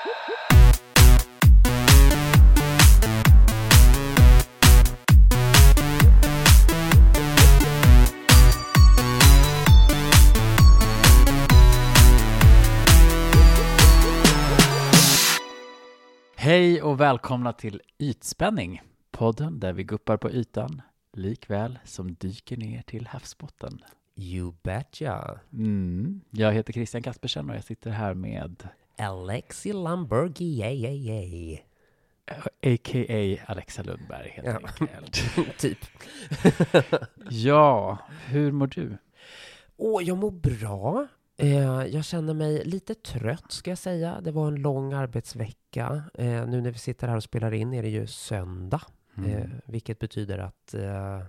Hej och välkomna till Ytspänning, podden där vi guppar på ytan likväl som dyker ner till havsbotten. You betcha. Mm. Jag heter Christian Kaspersen och jag sitter här med Alexi yay, yay. a.k.a. Alexa Lundberg helt Ja. enkelt. typ. Ja, hur mår du? Åh, jag mår bra. Eh, jag känner mig lite trött, ska jag säga. Det var en lång arbetsvecka. Eh, nu när vi sitter här och spelar in är det ju söndag, Mm. eh, vilket betyder att eh,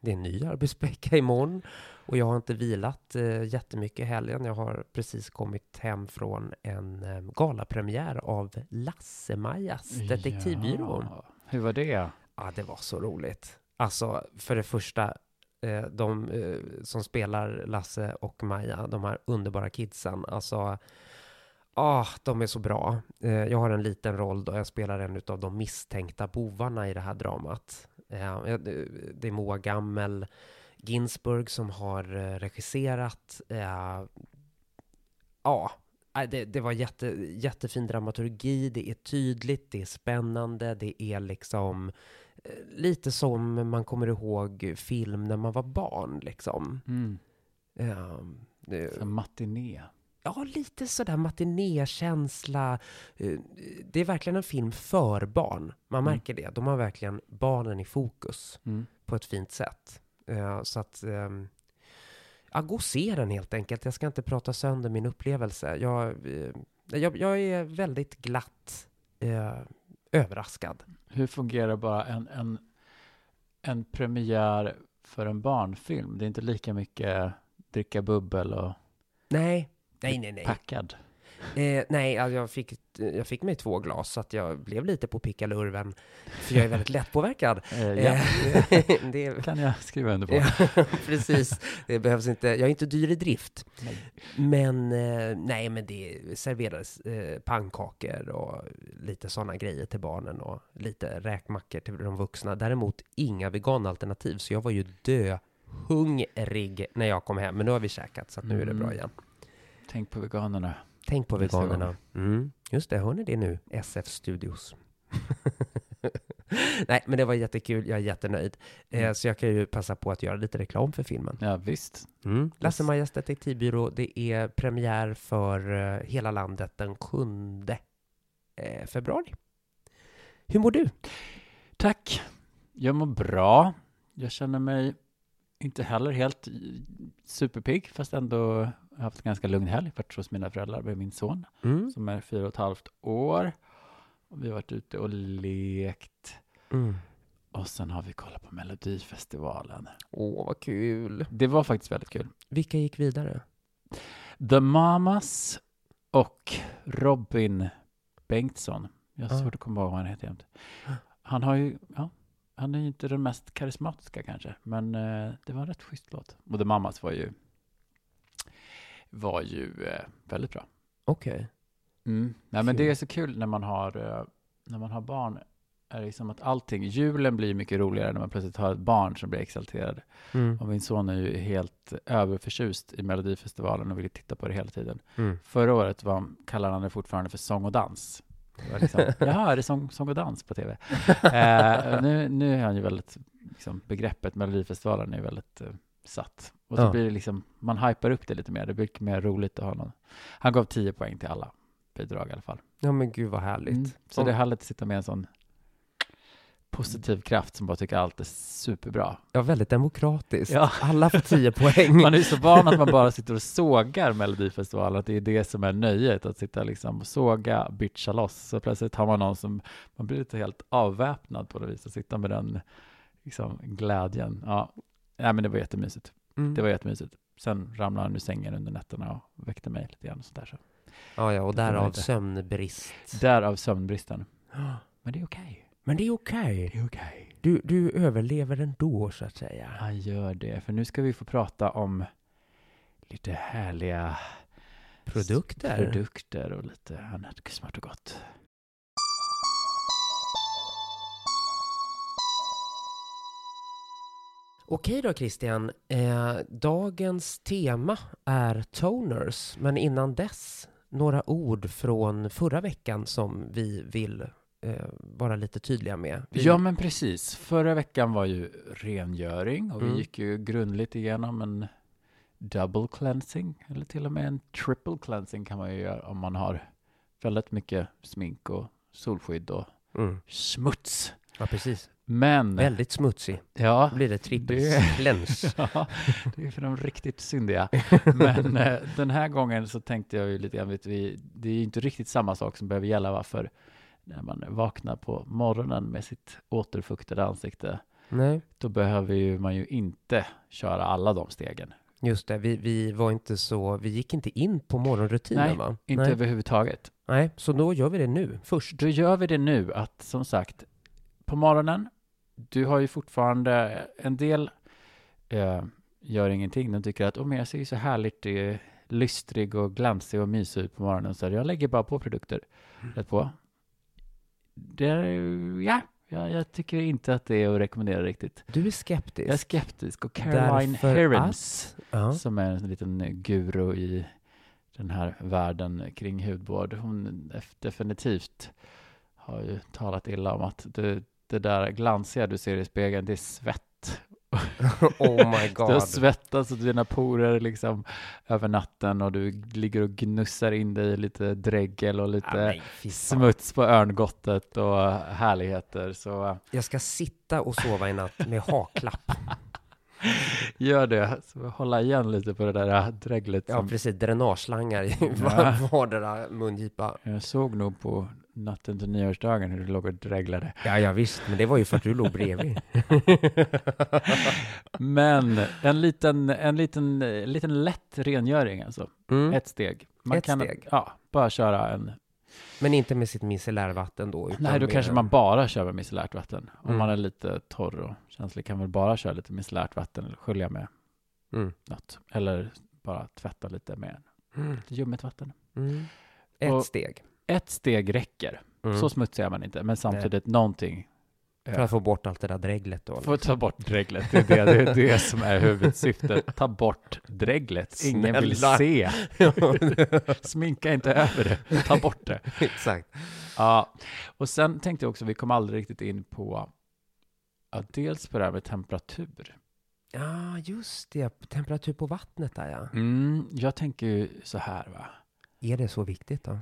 det är en ny arbetsvecka imorgon. Och jag har inte vilat eh, jättemycket i helgen. Jag har precis kommit hem från en eh, galapremiär av Lasse-Majas detektivbyrå. Ja, hur var det? Ja, det var så roligt. Alltså, för det första, eh, de eh, som spelar Lasse och Maja, de här underbara kidsen, alltså, ah, de är så bra. Eh, jag har en liten roll då jag spelar en av de misstänkta bovarna i det här dramat. Eh, det är Moa Gammel Ginsburg som har eh, regisserat. Eh, ja, det, det var jätte, jättefin dramaturgi, det är tydligt, det är spännande, det är liksom eh, lite som man kommer ihåg film när man var barn liksom. Mm. Eh, det- matiné. Ja, lite sådär matinékänsla. Det är verkligen en film för barn. Man Mm. märker det. De har verkligen barnen i fokus Mm. på ett fint sätt. Eh, Så att, ehm, ja, gå och se den helt enkelt. Jag ska inte prata sönder min upplevelse. Jag, eh, jag, jag är väldigt glatt eh, överraskad. Hur fungerar bara en, en, en premiär för en barnfilm? Det är inte lika mycket dricka bubbel och Nej, nej, nej, nej. packad. Eh, nej, alltså jag, fick, jag fick mig två glas så att jag blev lite på pickalurven. För jag är väldigt lättpåverkad. Eh, ja, Eh, det, kan jag skriva under på. Ja, precis. Det behövs inte. Jag är inte dyr i drift. Nej. Men eh, nej, men det serverades eh, pannkakor och lite sådana grejer till barnen och lite räkmackor till de vuxna. Däremot inga veganalternativ, så jag var ju döhungrig när jag kom hem. Men nu har vi käkat, så att nu är det bra Mm. igen. Tänk på veganerna. Tänk på veganerna. Mm, just det, hör ni det nu? SF Studios. Nej, men det var jättekul. Jag är jättenöjd. Eh, Mm. så jag kan ju passa på att göra lite reklam för filmen. Ja, visst. Mm. Lasse-Majas detektivbyrå, det är premiär för eh, hela landet den 7 eh, februari. Hur mår du? Tack. Jag mår bra. Jag känner mig inte heller helt superpigg, fast ändå haft en ganska lugn helg. Varit hos mina föräldrar med min son Mm. som är fyra och ett halvt år. Och vi har varit ute och lekt. Mm. Och sen har vi kollat på Melodifestivalen. Åh, vad kul. Det var faktiskt väldigt kul. Vilka gick vidare? The Mamas och Robin Bengtsson. Jag har Ah. svårt att komma ihåg vad han heter jämt. Han har ju, ja, han är ju inte den mest karismatiska kanske, men eh, det var en rätt schysst låt. Och The Mamas var ju, var ju eh, väldigt bra. Okej. Mm. Nej, men det är så kul när man har, eh, när man har barn. Är det som att allting, julen blir mycket roligare när man plötsligt har ett barn som blir exalterad. Mm. Och min son är ju helt överförtjust i Melodifestivalen och vill titta på det hela tiden. Mm. Förra året var, kallade han det fortfarande för sång och dans. Det var liksom, Jaha, är det sång, sång och dans på tv? Eh, nu, nu är han ju väldigt, liksom, begreppet Melodifestivalen är ju väldigt eh, satt. Och så Ja. blir det liksom, man hypar upp det lite mer, det blir mycket mer roligt att ha någon. Han gav 10 poäng till alla bidrag i alla fall. Ja, men gud vad härligt. Mm. Så Och- det är härligt att sitta med en sån positiv kraft som bara tycker allt är superbra. Ja, väldigt demokratiskt. Ja. Alla får 10 poäng. Man är ju så van att man bara sitter och sågar Melodifestivalen, att det är det som är nöjet, att sitta liksom och såga, bitcha loss. Så plötsligt har man någon som, man blir lite helt avväpnad på det viset, att sitta med den liksom, glädjen. Ja, Nej, men det var jättemysigt. Mm. Det var jättemysigt. Sen ramlade han ur sängen under nätterna och väckte mig lite grann och. Så. Ja, ja, och därav lite- sömnbrist. Därav sömnbristen. Men det är okej. Men det är okej. Det är okej. Du, du överlever ändå, så att säga. Han gör det, för nu ska vi få prata om lite härliga Produkter. produkter och lite annat smart och gott. Okej då Christian, eh, dagens tema är toners, men innan dess några ord från förra veckan som vi vill eh, vara lite tydliga med. Vi, Ja, men precis. Förra veckan var ju rengöring och Mm. vi gick ju grundligt igenom en double cleansing eller till och med en triple cleansing kan man ju göra om man har väldigt mycket smink och solskydd och mm, smuts. ja, precis. Men, Väldigt smutsig. ja, Då blir det trippel Det- cleanse. ja, det är för de riktigt syndiga. Men eh, den här gången så tänkte jag ju lite grann, vet vi, det är ju inte riktigt samma sak som behöver gälla va, för när man vaknar på morgonen med sitt återfuktade ansikte Nej, då behöver ju man ju inte köra alla de stegen. just det. Vi, vi var inte så, vi gick inte in på morgonrutinen Nej, va? Inte Nej. överhuvudtaget. Nej, så då gör vi det nu först. Då gör vi det nu att som sagt på morgonen, du har ju fortfarande en del eh, gör ingenting. De tycker att men jag ser ju så härligt eh, lystrig och glansig och mysig ut på morgonen så jag lägger bara på produkter rätt på. Det, ja, ja, jag tycker inte att det är att rekommendera riktigt. Du är skeptisk. Jag är skeptisk och Caroline Herons Ja. som är en liten guru i den här världen kring hudvård. Hon definitivt har ju talat illa om att det, det där glansiga du ser i spegeln, det är svett. oh my Du har god. svettats och dina porer liksom över natten och du ligger och gnussar in dig i lite dregel och Ja, lite nej, fy fan. smuts på örngottet och härligheter. Så Jag ska sitta och sova i natt med haklapp. gör det. Så hålla igen lite på det där dreglet. Ja, som precis. Dränageslangar i Ja. var- vardera mungipa. Jag såg nog på natten till nyårsdagen hur du låg och dreglade. Ja, ja, visst. Men det var ju för att du låg bredvid. Men en liten, en liten, liten lätt rengöring alltså. Mm. Ett steg. Man Ett kan steg. Ja, bara köra en. Men inte med sitt micellärvatten då. Nej, då med... kanske man bara kör med micellärt vatten. Om Mm. man är lite torr och känslig kan väl bara köra lite micellärt vatten eller skölja med Mm. något. Eller bara tvätta lite med Mm. lite ljummet vatten. Mm. Ett Och- steg. Ett steg räcker. Mm. Så smutsig är man inte, men samtidigt någonting. För att få bort allt det där dreglet då. Få ta bort dreglet, det är det, det, är det som är huvudsyftet. Ta bort dreglet. Ingen vill se. Sminka inte över det, ta bort det. Exakt. Ja, och sen tänkte jag också, vi kom aldrig riktigt in på, ja, dels på det här med temperatur. Ja, just det. Temperatur på vattnet där ja. Mm, jag tänker ju så här va. Är det så viktigt då?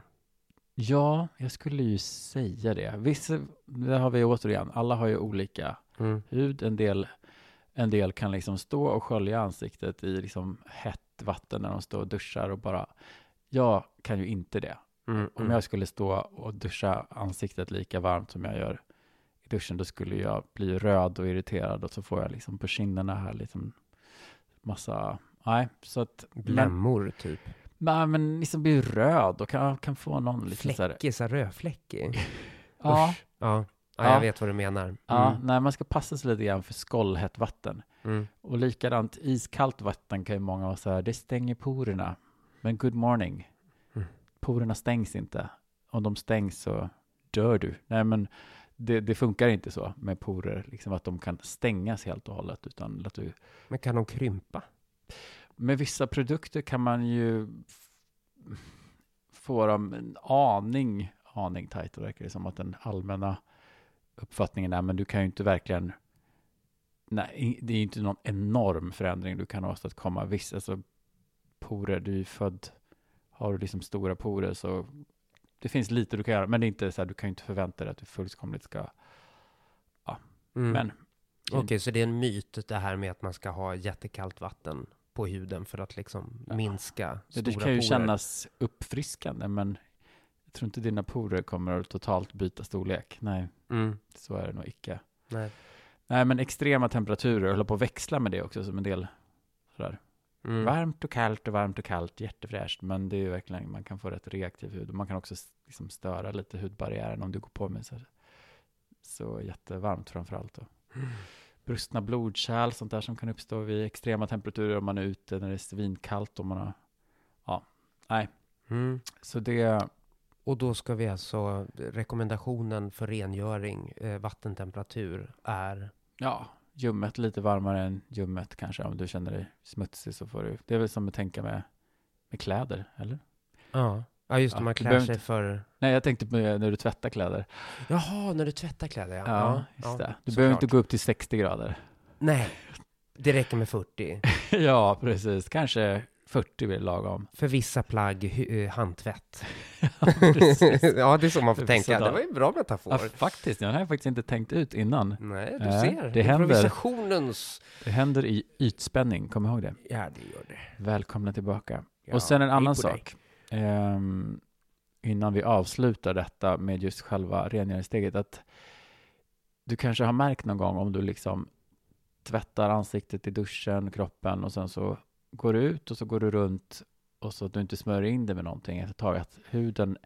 Ja, jag skulle ju säga det. Vissa, där har vi återigen, alla har ju olika Mm. hud. En del, en del kan liksom stå och skölja ansiktet i liksom hett vatten när de står och duschar och bara, jag kan ju inte det. Mm. Om jag skulle stå och duscha ansiktet lika varmt som jag gör i duschen, då skulle jag bli röd och irriterad och så får jag liksom på kinderna här liksom massa, nej, så att, men, Blämmor typ. Nej, men liksom blir röd och kan, kan få någon lite så här, Fläckig, så här rödfläckig. ja. Ja. ja, Ja. jag vet vad du menar. Mm. ja, nej, man ska passa sig lite grann för skållhett vatten. Mm. Och likadant, iskallt vatten kan ju många vara så här, det stänger porerna. Men good morning. Mm. Porerna stängs inte. Om de stängs så dör du. Nej, men det, det funkar inte så med porer, liksom att de kan stängas helt och hållet, utan att du Men kan de krympa? Med vissa produkter kan man ju få dem en aning, aning tajt, och verkar det som att den allmänna uppfattningen är, men du kan ju inte verkligen, nej, det är ju inte någon enorm förändring du kan åstadkomma. Vissa, alltså porer, du är född, har du liksom stora porer så det finns lite du kan göra, men det är inte så här, du kan ju inte förvänta dig att du fullkomligt ska, Mm. men Okej, så det är en myt det här med att man ska ha jättekallt vatten på huden för att liksom Ja. minska det, stora det kan ju porer. kännas uppfriskande, men jag tror inte dina porer kommer att totalt byta storlek. Nej, Mm. så är det nog icke. Nej. Nej, men extrema temperaturer, jag håller på att växla med det också som en del sådär. Mm. Varmt och kallt och varmt och kallt, jättefräscht, men det är ju verkligen, man kan få rätt reaktiv hud och man kan också liksom störa lite hudbarriären om du går på med så, så jättevarmt framför allt. Då. Mm. Brustna blodkärl, sånt där som kan uppstå vid extrema temperaturer om man är ute när det är svinkallt. Om man har, ja, nej. Mm. Så det, Och då ska vi alltså, rekommendationen för rengöring, eh, vattentemperatur är, ja, ljummet lite varmare än ljummet kanske. Om du känner dig smutsig så får du, det är väl som att tänka med, med kläder, eller? ja, ja just det, Ja, man klär sig inte- för, Nej, jag tänkte på när du tvättar kläder. jaha, när du tvättar kläder ja. Ja, just det. Du behöver inte gå upp till 60 grader. Nej, det räcker med 40. ja, precis. Kanske 40 blir lagom. För vissa plagg, eh, handtvätt. precis. ja, det är så man får tänka. Det var ju en bra metafor. Ja, faktiskt. Jag har faktiskt inte tänkt ut innan. Nej, du Ja, ser. det händer. Improvisationens... Det händer i ytspänning, kom ihåg det. Ja, det gör det. Välkomna tillbaka. Ja, och sen en annan på dig eh, innan vi avslutar detta med just själva rengöringssteget. Att du kanske har märkt någon gång om du liksom tvättar ansiktet i duschen, kroppen och sen så går du ut och så går du runt och så att du inte smörjer in det med någonting ett tag. Att huden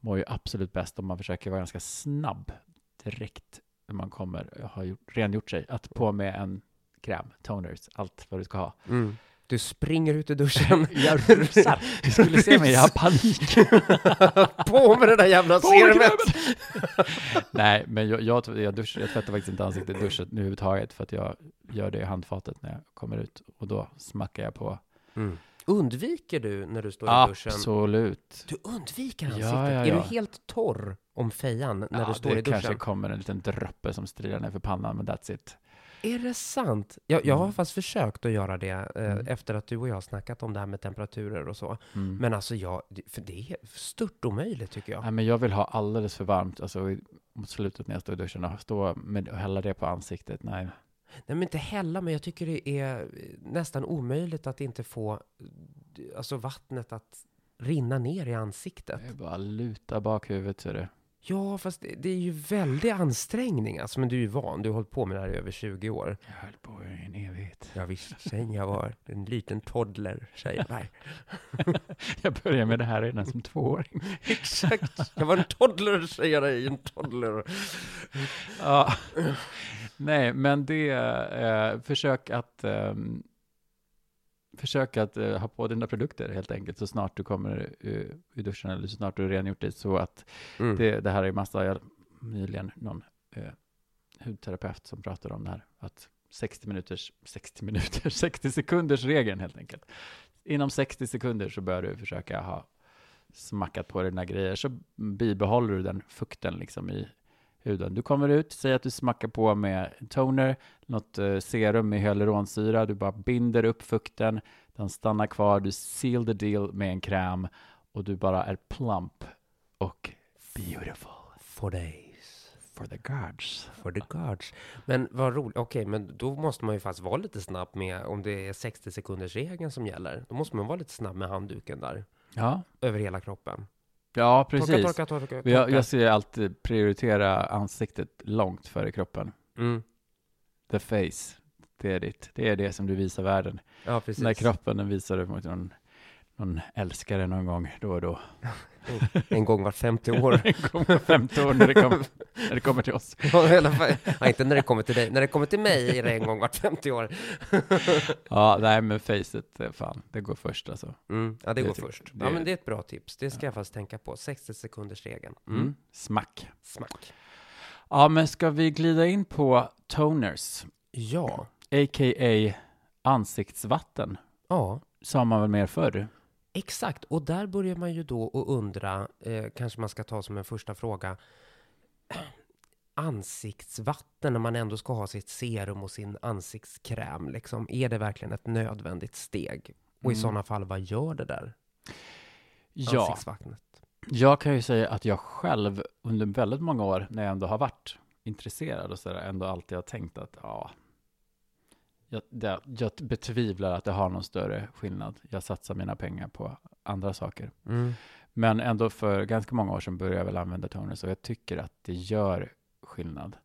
mår ju absolut bäst om man försöker vara ganska snabb direkt när man kommer har gjort, rengjort sig. Att på med en kräm, toners, allt vad du ska ha. Mm. Du springer ut ur duschen. Jag rusar. Du skulle se mig, jag har panik. På med det där jävla serumet! Nej, men jag, jag, jag, dusch, jag tvättar faktiskt inte ansiktet i duschen överhuvudtaget för att jag gör det i handfatet när jag kommer ut och då smackar jag på. Mm. Undviker du när du står i duschen? Absolut. Du undviker Ja, ansiktet? ja, Är ja. du helt torr om fejan när ja, du står det i duschen? kanske kommer en liten droppe som strilar ner för pannan, men that's it. Är det sant? Jag, jag har Mm. fast försökt att göra det eh, Mm. efter att du och jag har snackat om det här med temperaturer och så. Mm. Men alltså, jag, för det är stört omöjligt tycker jag. Nej, men jag vill ha alldeles för varmt, alltså i- mot slutet när jag står i duschen och stå med och hälla det på ansiktet. Nej, Nej, men inte hälla, men jag tycker det är eh, nästan omöjligt att inte få eh, alltså vattnet att rinna ner i ansiktet. det är bara luta bak huvudet så är det. Ja, fast det, det är ju väldig ansträngning. Alltså, men du är ju van. Du har hållit på med det här i över 20 år. Jag höll på i en evighet. Ja, visst. Sen jag var en liten toddler, säger jag. Jag började med det här redan som tvååring. Exakt. Jag var en toddler, säger jag dig. En toddler. Ja. Nej, men det, eh, försök att ehm, Försök att eh, ha på dina produkter helt enkelt så snart du kommer uh, i duschen eller så snart du har rengjort dig så att Mm. det, det här är massa, jag nyligen någon eh, hudterapeut som pratade om det här, att 60 minuters, 60 minuters, 60 sekunders regeln helt enkelt. Inom 60 sekunder så bör du försöka ha smackat på dina grejer, så bibehåller du den fukten liksom i huden. Du kommer ut, säg att du smackar på med toner, något eh, serum med hyaluronsyra, du bara binder upp fukten, den stannar kvar, du seal the deal med en kräm och du bara är plump och beautiful For days. for the gods. For the gods. Men vad roligt. Okej, men då måste man ju faktiskt vara lite snabb med, om det är 60 sekunders regeln som gäller, då måste man vara lite snabb med handduken där, Ja, över hela kroppen. Ja precis. Torka, torka, torka, torka. Jag, jag ser alltid prioritera ansiktet långt före kroppen. Mm. The face, det är ditt. Det är det som du visar världen. Ja, precis. När kroppen den visar du mot någon, någon älskare någon gång då och då. En gång vart 50 år. En gång var 50 år när det, kom, när det kommer till oss. Ja, i alla fall. ja, inte när det kommer till dig. När det kommer till mig är det en gång vart 50 år. Ja, nej men facet, eh, fan, det går först alltså. Mm. Ja, det Det går först. det- Ja, men det är ett bra tips. Det ska jag faktiskt tänka på. 60 sekunders regeln. Mm. Mm. Smack. Smack. Ja, men ska vi glida in på toners, Ja. a.k.a. ansiktsvatten, Ja, sa man väl mer förr? Exakt. Och där börjar man ju då att undra, eh, kanske man ska ta som en första fråga, ansiktsvatten när man ändå ska ha sitt serum och sin ansiktskräm, liksom, är det verkligen ett nödvändigt steg? Och i Mm. sådana fall, vad gör det där Ja, ansiktsvattnet? jag kan ju säga att jag själv under väldigt många år, när jag ändå har varit intresserad och sådär, ändå alltid har tänkt att ja, jag, det, jag betvivlar att det har någon större skillnad. Jag satsar mina pengar på andra saker. Mm. Men ändå för ganska många år sedan började jag väl använda toners och jag tycker att det gör skillnad.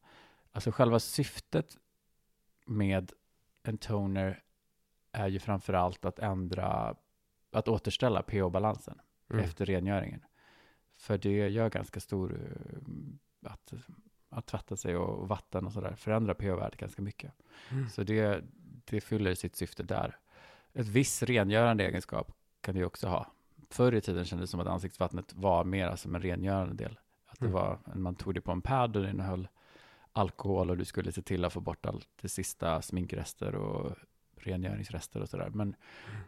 Alltså själva syftet med en toner är ju framför allt att ändra, att återställa pH-balansen Mm. efter rengöringen. För det gör ganska stor, eh, att, att tvätta sig och vatten och sådär förändrar pH-värdet ganska mycket. Mm. Så det, det fyller sitt syfte där. Ett viss rengörande egenskap kan det ju också ha. förr i tiden kändes det som att ansiktsvattnet var mer som en rengörande del. Att det Mm. var, man tog det på en pad och det innehöll alkohol och du skulle se till att få bort allt det sista sminkrester och rengöringsrester och sådär. Men,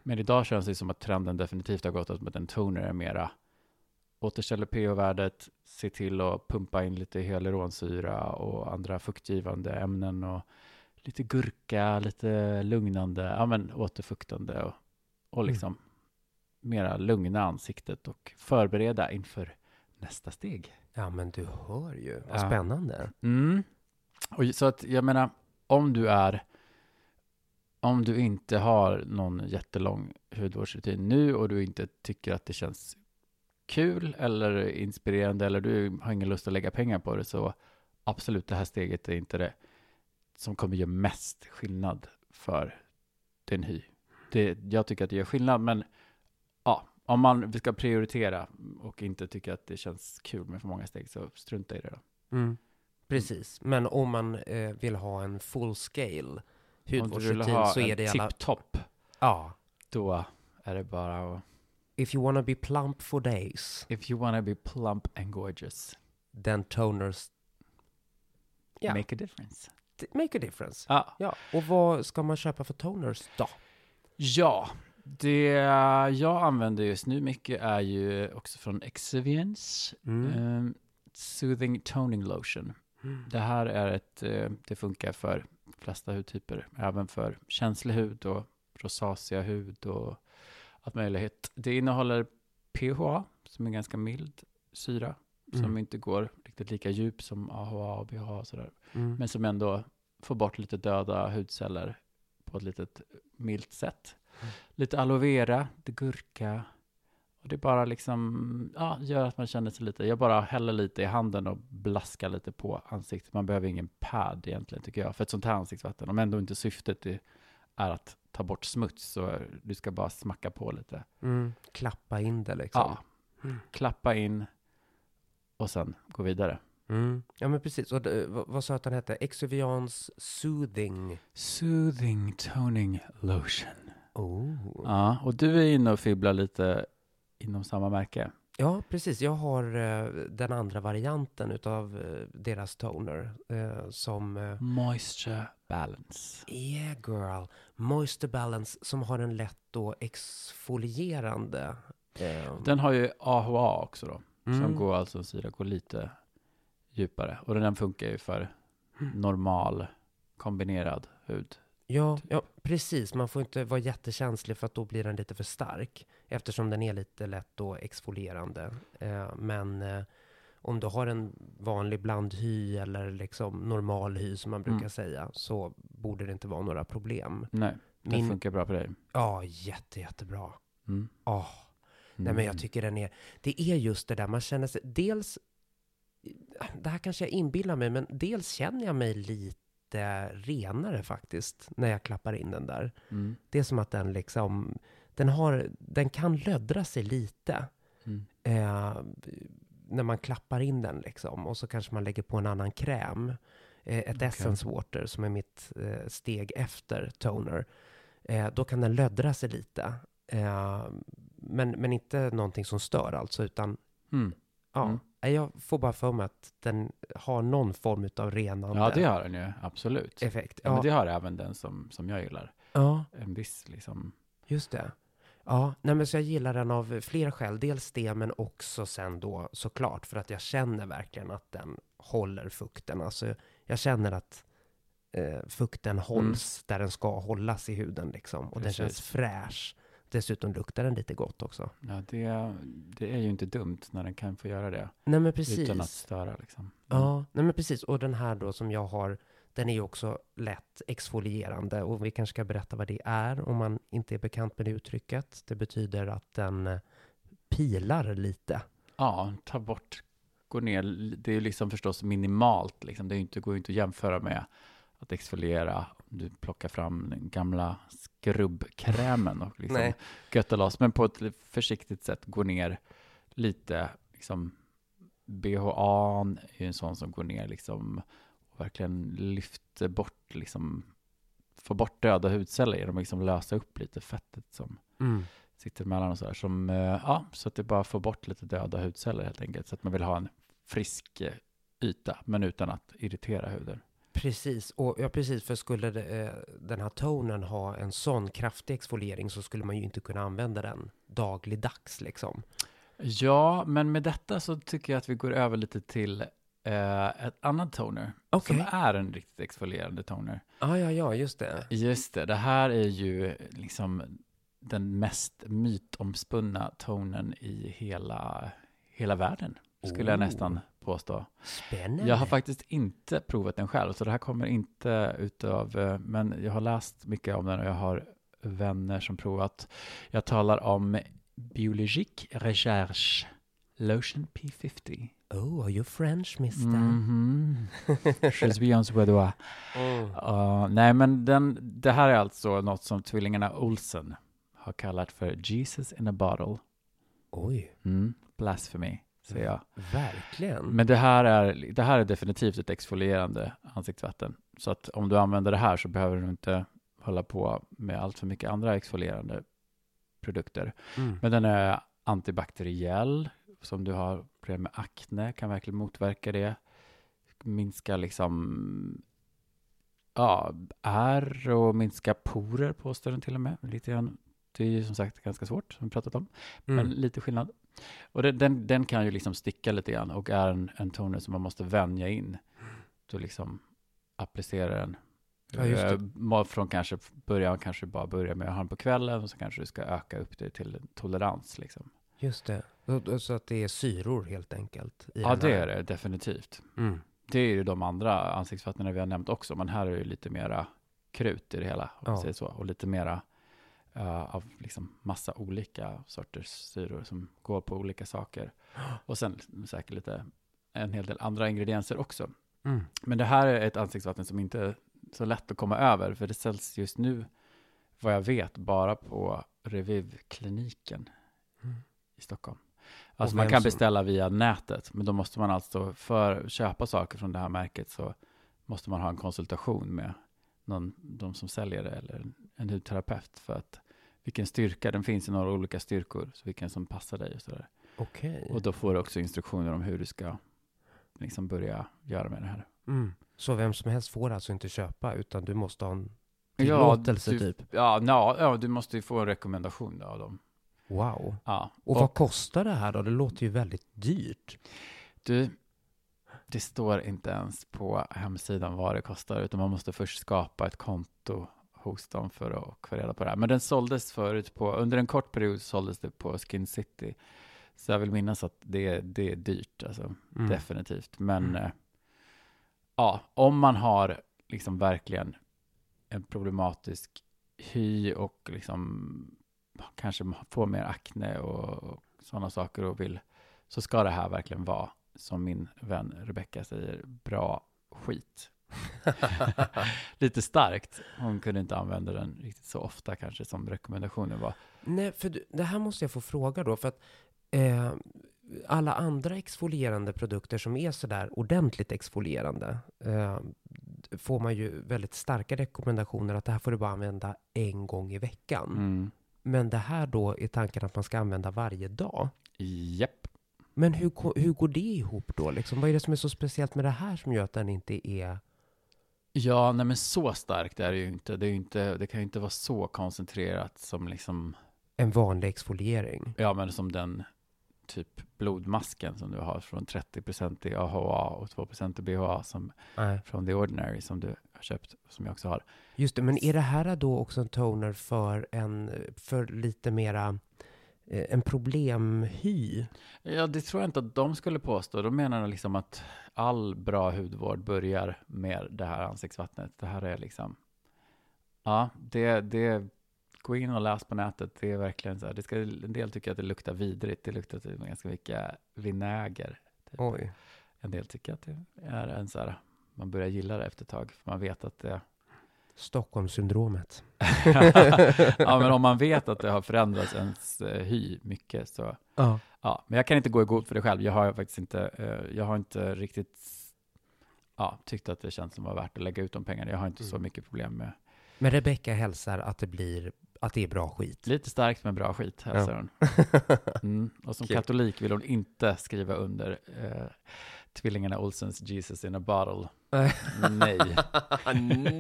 men idag känns det som att trenden definitivt har gått åt att en toner är mera återställer pH-värdet, se till att pumpa in lite hyaluronsyra och andra fuktgivande ämnen och lite gurka, lite lugnande, ja men återfuktande och, och Mm. liksom mera lugna ansiktet och förbereda inför nästa steg. Ja, men du hör ju. Vad Ja. spännande. Mm. Och så att jag menar, om du är om du inte har någon jättelång hudvårdsrutin nu och du inte tycker att det känns kul eller inspirerande eller du har ingen lust att lägga pengar på det så absolut det här steget är inte det som kommer göra mest skillnad för din hy. Det, jag tycker att det gör skillnad men ja, om man ska prioritera och inte tycker att det känns kul med för många steg så strunta i det då. Mm. Precis, men om man eh, vill ha en full scale Om du vill hudvårdsrutin ha så är en det alla... tipptopp, Ja. då är det bara att If you wanna be plump for days, if you wanna be plump and gorgeous, then toners Ja. make a difference. t- make a difference. Ja, Ja, och vad ska man köpa för toners då? ja det jag använder just nu mycket är ju också från Exvience, Mm. ehm, Soothing Toning Lotion. Det här är ett, eh, det funkar för de flesta hudtyper, även för känslig hud och rosacea hud och allt möjligt. Det innehåller PHA, som är ganska mild syra, som Mm. inte går riktigt lika djup som AHA och BHA och sådär, Mm. men som ändå får bort lite döda hudceller på ett litet milt sätt. Mm. Lite aloe vera, lite gurka, och det bara liksom, ja, gör att man känner sig lite, jag bara häller lite i handen och blaskar lite på ansiktet. Man behöver ingen pad egentligen tycker jag, för ett sånt här ansiktsvatten, om ändå inte syftet är, är att ta bort smuts, så du ska bara smacka på lite. Mm. Klappa in det liksom. Ja, Mm. klappa in och sen gå vidare. Mm. Ja, men precis. Och det, vad, vad sa att den hette? Exuvians Soothing. Soothing toning lotion. Oh. Ja, och du är inne och fibblar lite inom samma märke. Ja, precis. Jag har eh, den andra varianten utav eh, deras toner eh, som Moisture balance. Yeah girl, Moisture Balance som har en lätt då exfolierande. Den har ju AHA också då, som mm, går alltså en syra går lite djupare. Och den funkar ju för normal kombinerad hud. Ja, ja, precis. Man får inte vara jättekänslig för att då blir den lite för stark. Eftersom den är lite lätt då exfolierande. Eh, men eh, om du har en vanlig blandhy eller liksom normal hy som man brukar Mm. säga så borde det inte vara några problem. Nej, den Min, funkar bra på dig. ja, jätte, jättebra. Mm. Åh, Nej, men jag Mm. tycker den är... Det är just det där, man känner sig... Dels... Det här kanske jag inbillar mig, men dels känner jag mig lite renare faktiskt, när jag klappar in den där. Mm. Det är som att den liksom... Den, har, den kan löddra sig lite Mm. eh, när man klappar in den liksom. Och så kanske man lägger på en annan kräm. Eh, ett Okej. Essence Water som är mitt eh, steg efter toner. Eh, då kan den löddra sig lite. Eh, men, men inte någonting som stör alltså, utan Mm. ja. Mm. Jag får bara för mig att den har någon form av renande Ja, det har den ju, absolut. effekt. Ja, men det har även den som, som jag gillar. ja, En viss liksom, just det. Ja, nej men så jag gillar den av flera skäl. Dels det, men också sen då såklart för att jag känner verkligen att den håller fukten. Alltså jag känner att eh, fukten hålls där den ska hållas i huden liksom. Och den Precis. känns fräsch. Dessutom luktar den lite gott också. ja det, det är ju inte dumt när den kan få göra det. Nej men precis. Utan att störa liksom. Mm. Ja, nej men precis. Och den här då som jag har, den är ju också lätt exfolierande. Och vi kanske ska berätta vad det är om man inte är bekant med det uttrycket. Det betyder att den eh, pilar lite. Ja, ta bort, gå ner, det är ju liksom förstås minimalt liksom. Det är ju inte, går ju inte att jämföra med att exfoliera. Du plockar fram den gamla skrubbkrämen och liksom Nej. götta loss. Men på ett försiktigt sätt gå ner lite, liksom BHA är en sån som går ner liksom och verkligen lyfter bort liksom, får bort döda hudceller genom att liksom lösa upp lite fettet som sitter emellan och sådär. Som, eh, ja, så att det bara får bort lite döda hudceller helt enkelt. Så att man vill ha en frisk eh, yta, men utan att irritera huden. Precis, och ja precis, för skulle det, eh, den här tonen ha en sån kraftig exfoliering så skulle man ju inte kunna använda den dagligdags liksom. Ja, men med detta så tycker jag att vi går över lite till eh, ett annat toner. Okej. Som är en riktigt exfolierande toner. Ja, ja, ja, just det. Just det, det här är ju liksom den mest mytomspunna tonen i hela, hela världen, skulle jag Oh. nästan påstå. Spännande. Jag har faktiskt inte provat den själv, så det här kommer inte utav, eh, men jag har läst mycket om den och jag har vänner som provat. Jag talar om Biologique Recherche Lotion P50. Oh, are you French, mister? Mhm. Je suis en suédois. Mm. Uh, nej, men den, det här är alltså något som tvillingarna Olsen har kallat för Jesus in a bottle. Oj, Mm, blasphemy, säger jag. verkligen. Men det här, är, det här är definitivt ett exfolierande ansiktsvatten. Så att om du använder det här så behöver du inte hålla på med allt för mycket andra exfolierande produkter. Mm. Men den är antibakteriell. Som du har problem med akne kan verkligen motverka det. Minska liksom ja, ärr och minska porer påstår den till och med. Lite grann. Det är ju som sagt ganska svårt, som vi pratat om. Men Mm. lite skillnad. Och det, den, den kan ju liksom sticka lite grann och är en, en toner som man måste vänja in. Då liksom applicera den. Ja. Eh, Från kanske början kanske bara börja med att ha den på kvällen och så kanske du ska öka upp det till tolerans liksom. Just det. Så att det är syror helt enkelt? Ja, det är det definitivt. Mm. Det är ju de andra ansiktsvattnen vi har nämnt också, men här är det ju lite mera krut i det hela, om Ja. säger så, och lite mera eh, av liksom massa olika sorters syror som går på olika saker. Och sen säkert lite en hel del andra ingredienser också. Mm. Men det här är ett ansiktsvatten som inte är så lätt att komma över, för det säljs just nu, vad jag vet, bara på Reviv-kliniken Mm. i Stockholm. Alltså man kan som- beställa via nätet, men då måste man alltså, för att köpa saker från det här märket, så måste man ha en konsultation med någon, de som säljer det, eller en hudterapeut, för att vilken styrka, den finns i några olika styrkor, så vilken som passar dig och sådär. Okej. Och då får du också instruktioner om hur du ska liksom börja göra med det här. Mm. Så vem som helst får alltså inte köpa, utan du måste ha en Ja, tillåtelse du- typ? Ja, ja, ja, du måste ju få en rekommendation då av dem. Wow. Ja. Och, vad kostar det här då? Det låter ju väldigt dyrt. Du, det står inte ens på hemsidan vad det kostar, utan man måste först skapa ett konto hos dem för att få reda på det här. Men den såldes förut på, under en kort period såldes det på Skin City. Så jag vill minnas att det, det är dyrt, alltså, Mm. definitivt. Men Mm. eh, ja, om man har liksom verkligen en problematisk hy och liksom kanske får mer akne och, och sådana saker och vill, så ska det här verkligen vara, som min vän Rebecca säger, bra skit. Lite starkt. Hon kunde inte använda den riktigt så ofta kanske som rekommendationen var. Nej, för du, det här måste jag få fråga då, för att eh, alla andra exfolierande produkter som är sådär ordentligt exfolierande eh, får man ju väldigt starka rekommendationer att det här får du bara använda en gång i veckan. Mm. Men det här då är tanken att man ska använda varje dag. Japp. Men hur, hur går det ihop då? Liksom? Vad är det som är så speciellt med det här som gör att den inte är... Ja, nej men så starkt är det ju inte. Det, är inte, det kan ju inte vara så koncentrerat som liksom, En vanlig exfoliering. ja men som den typ blodmasken som du har från 30% i AHA och 2% i BHA som Nej. från The Ordinary som du har köpt, som jag också har. Just det, men är det här då också en toner för en, för lite mera, eh, en problemhy? Ja, det tror jag inte att de skulle påstå. De menar liksom att all bra hudvård börjar med det här ansiktsvattnet. Det här är liksom, ja, det, det, gå in och läs på nätet. Det är verkligen så här, det ska, en del tycker att det luktar vidrigt. Det luktar typ ganska mycket vinäger. Typ. Oj. En del tycker att det är en så här, man börjar gilla det efter ett tag. För man vet att det, Stockholmssyndromet. ja men om man vet att det har förändrats ens eh, hy mycket så Ja. Ja, men jag kan inte gå i god för det själv. Jag har faktiskt inte, eh, jag har inte riktigt ja, tyckt att det känns som var värt att lägga ut de pengarna. Jag har inte så Mm. mycket problem med. Men Rebecca hälsar att det blir att det är bra skit. Lite starkt med bra skit, hälsar Ja. hon. Mm. Och som Kul. katolik vill hon inte skriva under eh, tvillingarna Olsens Jesus in a bottle. Nej,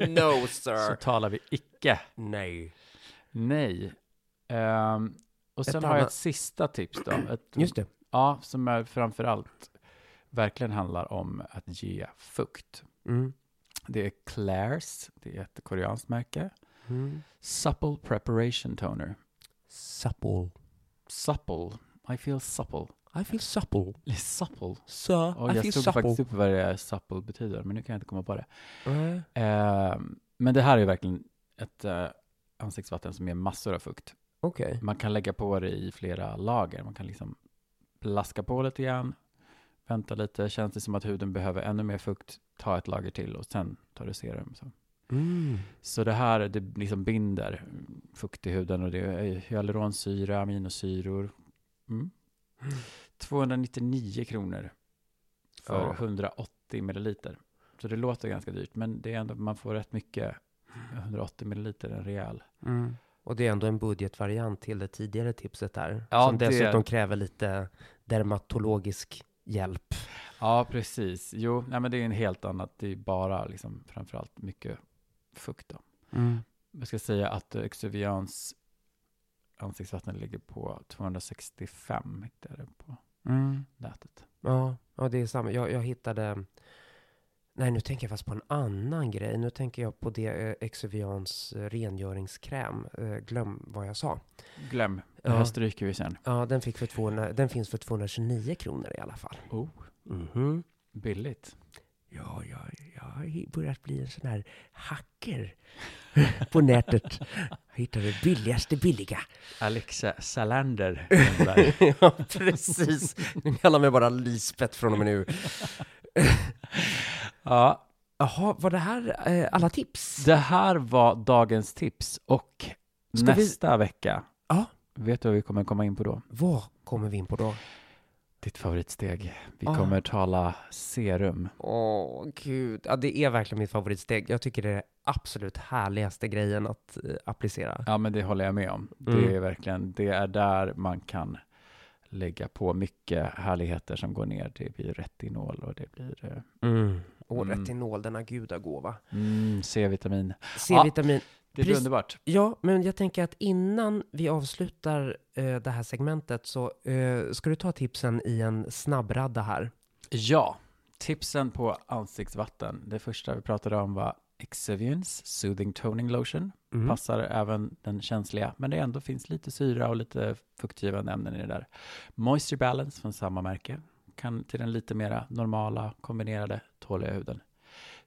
no så sir! talar vi icke. Nej. Nej. Ehm, och sen har jag annat- ett sista tips då. Ett, Just det. Ja, som är framför allt verkligen handlar om att ge fukt. Mm. Det är Claire's, det är ett koreanskt märke. Mm. Supple Preparation Toner. Supple. Supple. I feel supple. I feel supple. Supple. Sir, Och I jag feel stod supple. faktiskt upp vad det är supple betyder, men nu kan jag inte komma på det. Nej. Ehm, men det här är verkligen ett eh, ansiktsvatten som ger massor av fukt. Okej. Man kan lägga på det i flera lager. Man kan liksom plaska på lite grann, vänta lite. Känns det som att huden behöver ännu mer fukt, ta ett lager till och sen tar du serum. Så, Mm. så det här det liksom binder fukt i huden och det är hyaluronsyra, aminosyror. Mm. 299 kronor för Ja. 180 milliliter. Så det låter ganska dyrt, men det är ändå, man får rätt mycket. 180 milliliter, en rejäl. Mm. Och det är ändå en budgetvariant till det tidigare tipset där. Ja, som det- dessutom kräver lite dermatologisk hjälp. Ja, precis. Jo, nej, men det är en helt annat. Det är bara liksom framförallt mycket fukt. Då. Mm. Jag ska säga att Exuvians ansiktsvatten ligger på 265, hittade jag på Mm. nätet. Ja, ja, det är samma. Jag, jag hittade... Nej, nu tänker jag fast på en annan grej. Nu tänker jag på det eh, Exuvians eh, rengöringskräm. Eh, glöm vad jag sa. Glöm, det Ja. här stryker vi sen. Ja, den, fick för 200, den finns för 229 kronor i alla fall. Oh, Mhm. billigt. Ja, jag, jag har börjat bli en sån här hacker på nätet. Jag hittar det billigaste billiga. Alexa Salander ja, precis. Nu kallar mig bara Lisbeth från och med nu. Ja, Jaha, var det här eh, alla tips? det här var dagens tips och Ska vi- nästa vecka, Ja. vet du vad vi kommer komma in på då? Vad kommer vi in på då? Ditt favoritsteg. Vi Ah. kommer tala serum. Åh, gud. Ja, det är verkligen mitt favoritsteg. Jag tycker det är absolut härligaste grejen att eh, applicera. Ja, men det håller jag med om. Mm. Det är verkligen, det är där man kan lägga på mycket härligheter som går ner. Det blir retinol och det blir eh, Mm. Och Mm. retinol, denna gudagåva. mm, C-vitamin. C-vitamin. Det blir Precis. underbart. Ja, men jag tänker att innan vi avslutar eh, det här segmentet så eh, ska du ta tipsen i en snabbradda här. Ja, tipsen på ansiktsvatten. Det första vi pratade om var Exuvians Soothing Toning Lotion. Mm. Passar även den känsliga, men det ändå finns lite syra och lite fuktgivande ämnen i det där. Moisture Balance från samma märke. Kan till den lite mera normala, kombinerade, tåliga huden.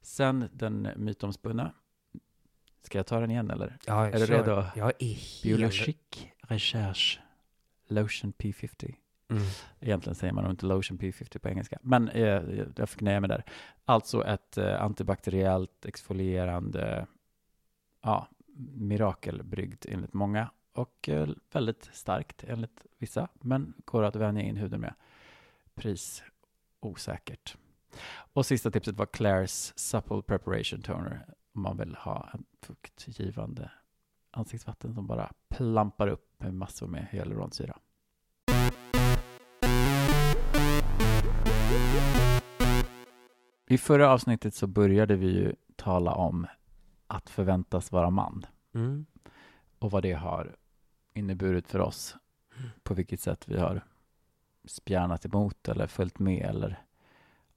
Sen den mytomspunna. Ska jag ta den igen eller? Ja, Är du redo? Jag är helt... Biologique Recherche Lotion P50. Mm. Egentligen säger man nog inte lotion P50 på engelska, men eh, jag fick nöja mig där. Alltså ett eh, antibakteriellt exfolierande, ja, mirakelbrygd enligt många och eh, väldigt starkt enligt vissa, men går att vänja in huden med. Pris osäkert. Och sista tipset var Claire's Supple Preparation Toner om man vill ha en fuktgivande ansiktsvatten som bara plampar upp med massor med hyaluronsyra. I förra avsnittet så började vi ju tala om att förväntas vara man Mm. och vad det har inneburit för oss. På vilket sätt vi har spjärnat emot eller följt med eller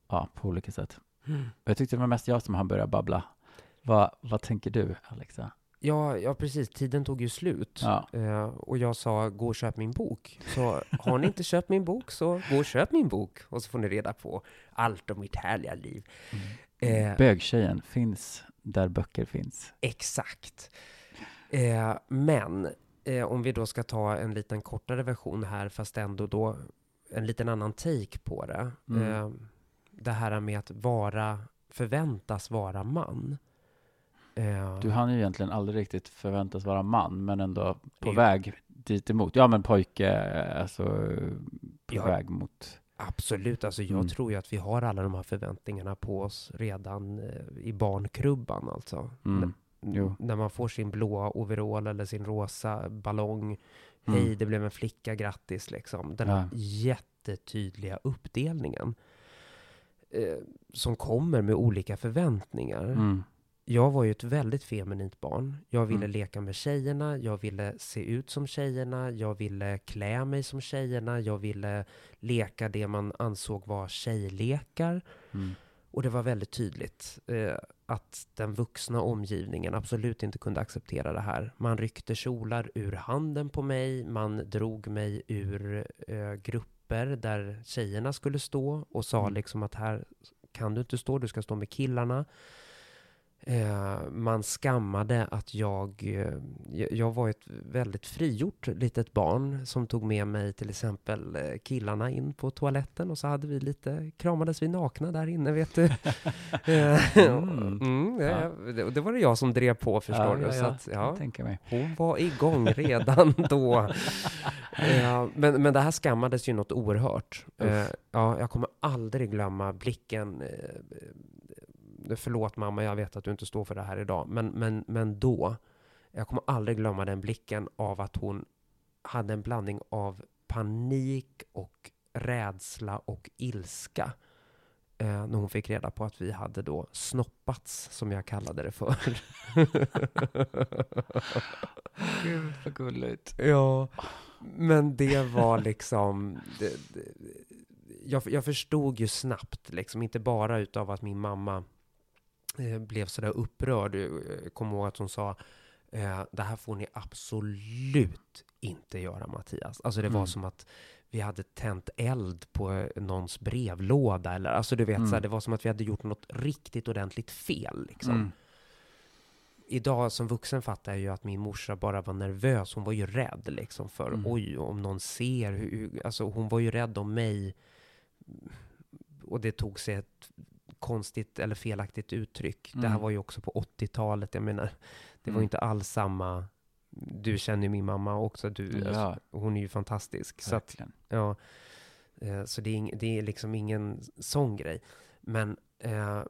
ja, på olika sätt. Mm. Jag tyckte det var mest jag som hann börja babbla. Vad, vad tänker du, Alexa? Ja, ja, precis. Tiden tog ju slut. Ja, Eh, och jag sa, gå och köp min bok. Så har ni inte köpt min bok, så gå och köp min bok. Och så får ni reda på allt om mitt härliga liv. Eh, Bögtjejen finns där böcker finns. exakt. Eh, men eh, om vi då ska ta en liten kortare version här, fast ändå då en liten annan take på det. Mm. Eh, det här med att vara, förväntas vara man. Eh, Du hann ju egentligen aldrig riktigt förväntas vara man, men ändå på Jo. väg dit emot. Ja, men pojke, alltså på Ja. väg mot... Absolut, alltså jag Mm. tror ju att vi har alla de här förväntningarna på oss redan eh, i barnkrubban alltså. Mm. N- när man får sin blåa overall eller sin rosa ballong. Mm. Hej, det blev en flicka, grattis liksom. Den här Ja. jättetydliga uppdelningen. Eh, som kommer med olika förväntningar. Mm. Jag var ju ett väldigt feminint barn. Jag ville Mm. leka med tjejerna, jag ville se ut som tjejerna, jag ville klä mig som tjejerna, jag ville leka det man ansåg var tjejlekar. Mm. Och det var väldigt tydligt eh, att den vuxna omgivningen absolut inte kunde acceptera det här. Man ryckte kjolar ur handen på mig, man drog mig ur eh, grupper där tjejerna skulle stå och sa Mm. liksom att här kan du inte stå, du ska stå med killarna. Eh, man skammade att jag, eh, jag- jag var ett väldigt frigjort litet barn som tog med mig till exempel eh, killarna in på toaletten och så hade vi lite, kramades vi nakna där inne vet du. Mm. mm, ja, det, det var det jag som drev på förstår Ja, du. Så att, ja, hon var igång redan då. Eh, men, men det här skammades ju något oerhört. Ja, jag kommer aldrig glömma blicken. Förlåt mamma, jag vet att du inte står för det här idag. Men, men, men då, jag kommer aldrig glömma den blicken av att hon hade en blandning av panik och rädsla och ilska. Eh, när hon fick reda på att vi hade då snoppats, som jag kallade det för. Gud vad gulligt. Ja, men det var liksom... Det, det, jag, jag förstod ju snabbt, liksom, inte bara utav att min mamma blev sådär upprörd. Jag kommer ihåg att hon sa, eh, det här får ni absolut inte göra Mattias. Alltså det var Mm. som att vi hade tänt eld på eh, någons brevlåda. Eller, alltså du vet, Mm. såhär, det var som att vi hade gjort något riktigt ordentligt fel. Liksom Mm. idag som vuxen fattar jag ju att min morsa bara var nervös. Hon var ju rädd liksom för, Mm. oj, om någon ser. Hur- alltså hon var ju rädd om mig. Och det tog sig ett konstigt eller felaktigt uttryck. Det här Mm. var ju också på 80-talet. Jag menar, det var Mm. ju inte alls samma. Du känner ju min mamma också. Du, Ja. alltså, hon är ju fantastisk. Så att. Ja, eh, så det är, ing, det är liksom ingen sån grej. Men, eh,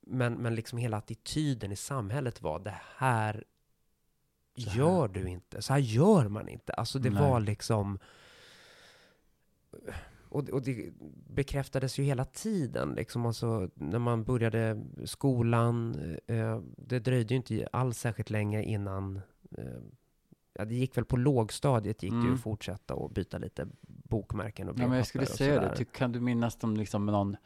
men, men liksom hela attityden i samhället var det här här. gör du inte. Så här gör man inte. Alltså det Nej. var liksom... Och, och det bekräftades ju hela tiden. Liksom, alltså, när man började skolan. Eh, det dröjde ju inte alls särskilt länge innan eh, Ja, det gick väl på lågstadiet gick det ju Mm. att fortsätta och byta lite bokmärken och Ja, men jag skulle säga det. Ty, kan du minnas om liksom någon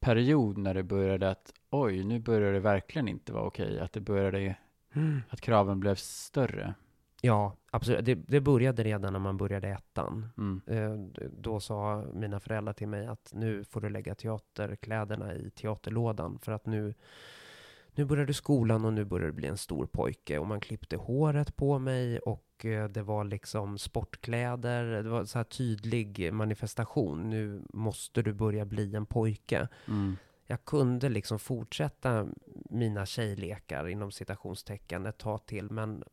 period när det började att oj, nu börjar det verkligen inte vara okej. Att det började, Mm. att kraven blev större. Ja, absolut. Det, det började redan när man började ettan. Mm. Eh, Då sa mina föräldrar till mig att nu får du lägga teaterkläderna i teaterlådan för att nu, nu börjar du skolan och nu börjar du bli en stor pojke. Och man klippte håret på mig och eh, det var liksom sportkläder. Det var så här tydlig manifestation. Nu måste du börja bli en pojke. Mm. Jag kunde liksom fortsätta mina tjejlekar inom citationstecken ett tag till, men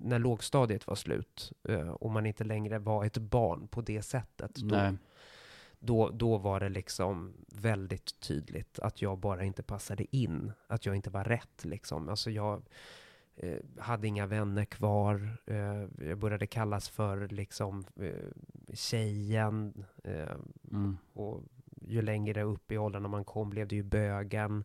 när lågstadiet var slut eh, och man inte längre var ett barn på det sättet, då, då, då var det liksom väldigt tydligt att jag bara inte passade in, att jag inte var rätt liksom. Alltså jag eh, hade inga vänner kvar, eh, jag började kallas för liksom eh, tjejen, eh, Mm. och ju längre upp i åldrarna man kom blev det ju bögen.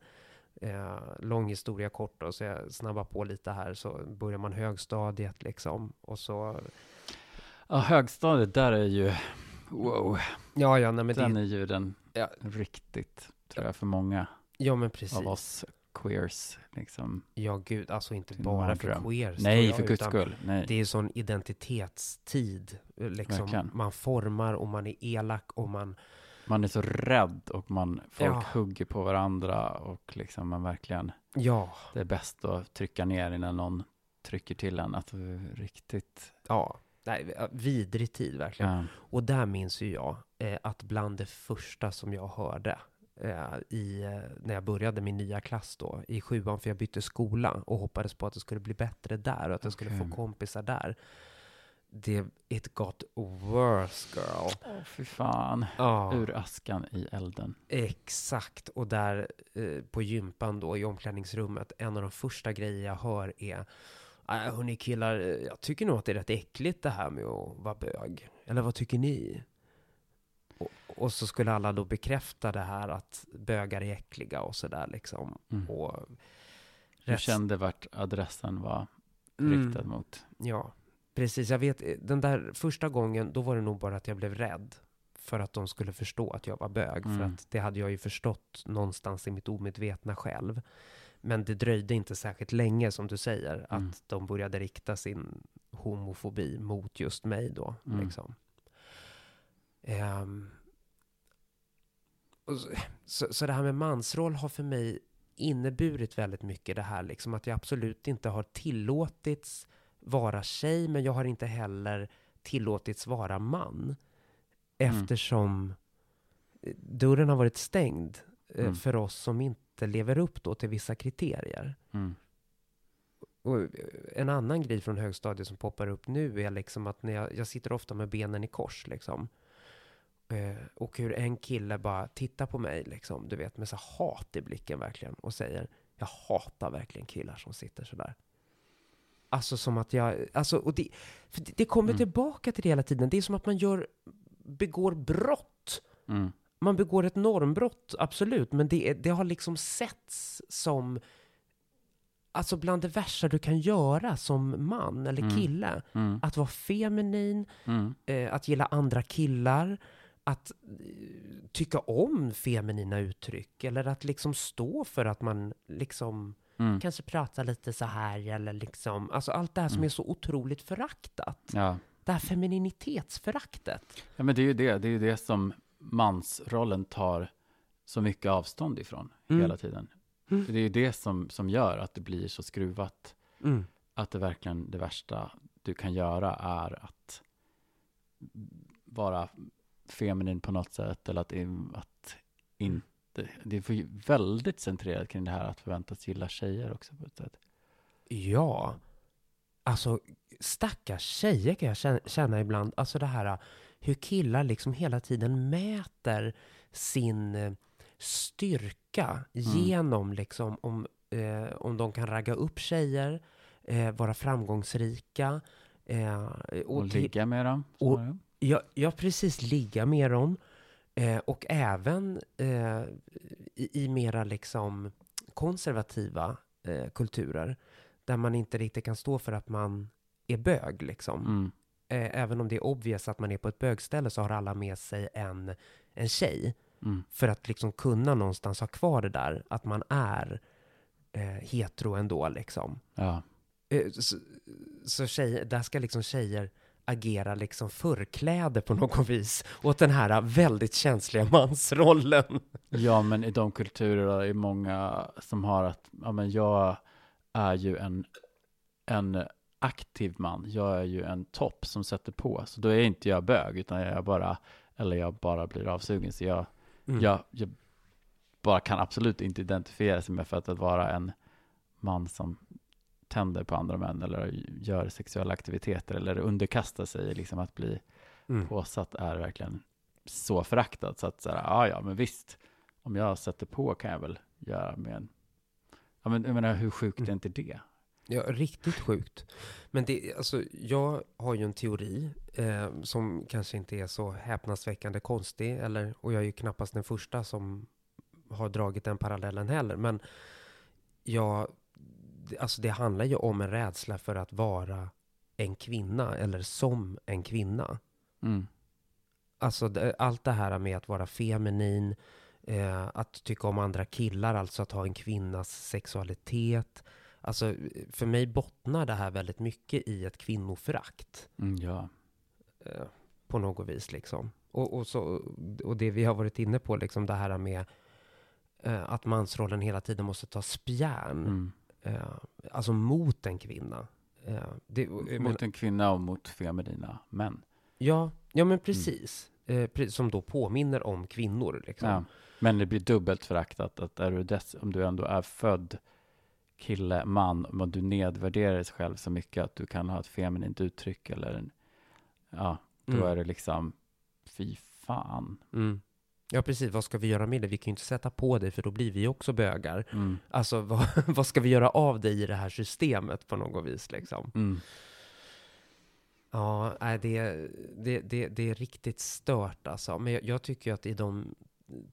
Eh, lång historia kort då, så jag snabbar på lite här. Så börjar man högstadiet liksom. Och så... Ja, högstadiet, där är ju, wow, Ja, ja, nej, men den det, är ju den Ja. riktigt, tror jag, för många ja, men precis. av oss queers. Liksom. Ja, gud, alltså inte bara för queers. Nej, jag, för guds skull. Nej. Det är sån identitetstid. eh, Liksom, Verkligen. man formar och man är elak och man... Man är så rädd och man, folk Ja. hugger på varandra och liksom man verkligen, Ja, det är bäst att trycka ner innan någon trycker till en. Att riktigt, ja. Nej, vidrig tid verkligen. ja. Och där minns ju jag eh, att bland det första som jag hörde eh, i, eh, när jag började min nya klass då, i sjuan, för jag bytte skola och hoppades på att det skulle bli bättre där och att jag skulle få Okej. kompisar där. Det, it got worse girl. Åh, fy fan. Ja, Ur askan i elden. exakt. Och där eh, på gympan då i omklädningsrummet, en av de första grejer jag hör är äh, hörni killar, eh, jag tycker nog att det är rätt äckligt det här med att vara bög. Eller vad tycker ni? Och, och så skulle alla då bekräfta det här att bögar är äckliga och sådär liksom. Mm. Och Du rätt- kände vart adressen var Mm. riktad mot. Ja, precis. Jag vet, den där första gången, då var det nog bara att jag blev rädd. För att de skulle förstå att jag var bög. För Mm. att det hade jag ju förstått någonstans i mitt omedvetna själv. Men det dröjde inte särskilt länge, som du säger, Mm. att de började rikta sin homofobi mot just mig då. Mm. Liksom. Och så, så, så det här med mansroll har för mig inneburit väldigt mycket det här, liksom att jag absolut inte har tillåtits vara tjej, men jag har inte heller tillåtits vara man. Mm. Eftersom eh, dörren har varit stängd eh, Mm. för oss som inte lever upp då till vissa kriterier. Mm. Och eh, en annan grej från högstadiet som poppar upp nu är liksom att när jag, jag sitter ofta med benen i kors liksom. Eh, och hur en kille bara tittar på mig liksom, du vet, med så hat i blicken verkligen och säger jag hatar verkligen killar som sitter sådär. Alltså som att jag, alltså, och det, det, det kommer Mm. tillbaka till det hela tiden. Det är som att man gör, begår brott. Mm. Man begår ett normbrott, absolut, men det, det har liksom setts som Alltså bland det värsta du kan göra som man eller Mm. kille. Mm. Att vara feminin, Mm. eh, att gilla andra killar, att eh, tycka om feminina uttryck. Eller att liksom stå för att man liksom Mm. kanske pratar lite så här. Eller liksom, alltså allt det här som Mm. är så otroligt föraktat. Ja. Det här femininitetsföraktet. ja, men det är ju det. Det är ju det som mansrollen tar så mycket avstånd ifrån Mm. hela tiden. Mm. Det är ju det som, som gör att det blir så skruvat. Mm. Att det verkligen, det värsta du kan göra är att vara feminin på något sätt. Eller att, att inte, det är väldigt centrerat kring det här att förväntas gilla tjejer också på ett sätt. Ja. Alltså, stackars tjejer kan jag känna, ibland. Alltså det här hur killar liksom hela tiden mäter sin eh, styrka genom liksom om, eh, om de kan ragga upp tjejer, eh, vara framgångsrika. Eh, Och, och ligga med dem. och- Ja, ja, precis. Ligga med dem. Eh, och även eh, i, i mera liksom konservativa eh, kulturer. Där man inte riktigt kan stå för att man är bög. Liksom. Mm. Eh, även om det är obvious att man är på ett bögställe så har alla med sig en, en tjej. Mm. För att liksom kunna någonstans ha kvar det där. Att man är eh, hetero ändå. Liksom. Ja. Eh, Så, så tjejer, där ska liksom tjejer agera liksom förkläde på något vis åt den här väldigt känsliga mansrollen. ja, men i de kulturer är många som har att, ja men jag är ju en, en aktiv man. Jag är ju en topp som sätter på. Så då är inte jag bög, utan jag är bara, eller jag bara blir avsugen. Så jag, Mm. jag, jag bara kan absolut inte identifiera sig med för att, att vara en man som tänder på andra män eller gör sexuella aktiviteter eller underkastar sig liksom att bli Mm. påsatt är verkligen så föraktat så att så här, ja ja men visst om jag sätter på kan jag väl göra med en ja men jag menar hur sjukt är Mm. inte det? Ja, riktigt sjukt. Men det, alltså, jag har ju en teori eh, som kanske inte är så häpnadsväckande konstig, eller, och jag är ju knappast den första som har dragit den parallellen heller. Men jag, alltså det handlar ju om en rädsla för att vara en kvinna, eller som en kvinna. Mm. Alltså det, allt det här med att vara feminin, eh, att tycka om andra killar, alltså att ha en kvinnas sexualitet. Alltså för mig bottnar det här väldigt mycket i ett kvinnoförakt. Mm, ja. Eh, på något vis liksom. Och, och, så, och det vi har varit inne på, liksom det här med eh, att mansrollen hela tiden måste ta spjärn. Mm. Eh, alltså mot en kvinna. Eh, det, Mot en kvinna och mot feminina män. ja, ja, men precis. Eh, pre- som då påminner om kvinnor. Liksom. Ja. Men det blir dubbelt föraktat att är du dess, om du ändå är född kille, man, men du nedvärderar dig själv så mycket att du kan ha ett feminint uttryck eller en ja, då Mm. är det liksom, fy fan. Mm. Ja, precis. Vad ska vi göra med det? Vi kan ju inte sätta på dig, för då blir vi också bögar. Mm. Alltså, vad, vad ska vi göra av dig i det här systemet på något vis, liksom? Mm. Ja, det, det, det, det är riktigt stört alltså. Men jag, jag tycker ju att i de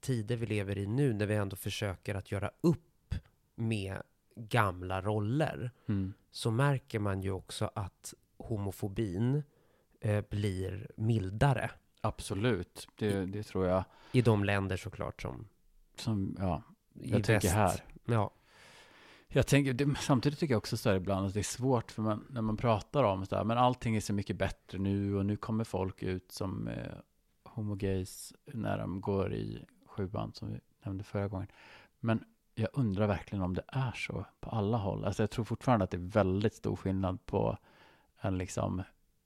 tider vi lever i nu, när vi ändå försöker att göra upp med gamla roller, Mm. så märker man ju också att homofobin eh, blir mildare. Absolut, det, det tror jag. I de länder såklart som Som, ja, i jag tänker väst. här. Ja. Jag tänker, det, samtidigt tycker jag också så här ibland att det är svårt för man, när man pratar om så här, men allting är så mycket bättre nu och nu kommer folk ut som eh, homogays när de går i sjuan som vi nämnde förra gången. Men jag undrar verkligen om det är så på alla håll. Alltså jag tror fortfarande att det är väldigt stor skillnad på en liksom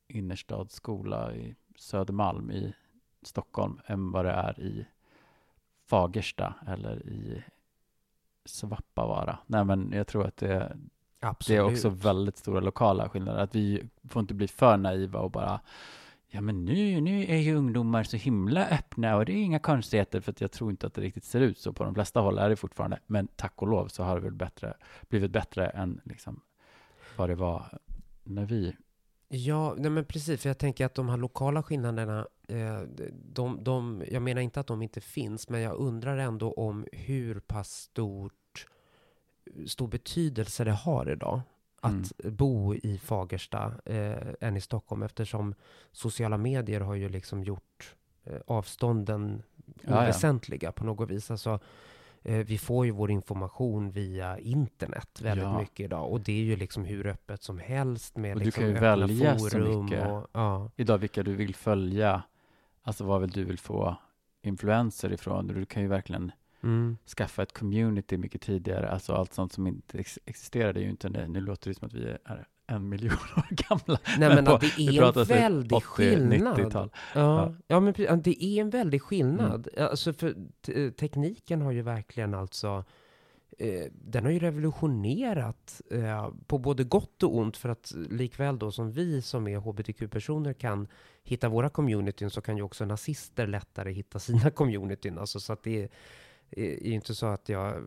innerstadsskola i Södermalm i Stockholm än vad det är i Fagersta eller i Svappavaara. Nej men jag tror att det, Absolut. det är också väldigt stora lokala skillnader. Att vi får inte bli för naiva och bara Ja men nu, nu är ju ungdomar så himla öppna och det är inga konstigheter för att jag tror inte att det riktigt ser ut så. På de flesta håll är det fortfarande. Men tack och lov så har det väl bättre, blivit bättre än liksom vad det var när vi Ja, nej men precis, för jag tänker att de här lokala skillnaderna, eh, de, de, jag menar inte att de inte finns, men jag undrar ändå om hur pass stort, stor betydelse det har idag att bo i Fagersta eh, än i Stockholm, eftersom sociala medier har ju liksom gjort eh, avstånden Ja, ja. oväsentliga på något vis. Alltså, vi får ju vår information via internet väldigt Ja. mycket idag. Och det är ju liksom hur öppet som helst med Och du liksom kan ju välja så forum. mycket. Och, ja. idag vilka du vill följa. Alltså vad vill du vill få influenser ifrån? Du kan ju verkligen Mm. skaffa ett community mycket tidigare. Alltså allt sånt som inte ex existerade ju inte. Nu låter det som att vi är en miljon år gamla. Nej men på- att det är en typ väldig 80, skillnad. 90-tal. Ja, Ja. men det är en väldig skillnad. Mm. Alltså för te- tekniken har ju verkligen alltså eh, den har ju revolutionerat eh, på både gott och ont för att likväl då som vi som är hbtq-personer kan hitta våra communityn så kan ju också nazister lättare hitta sina communityn. Alltså så att det är, är ju inte så att jag eh,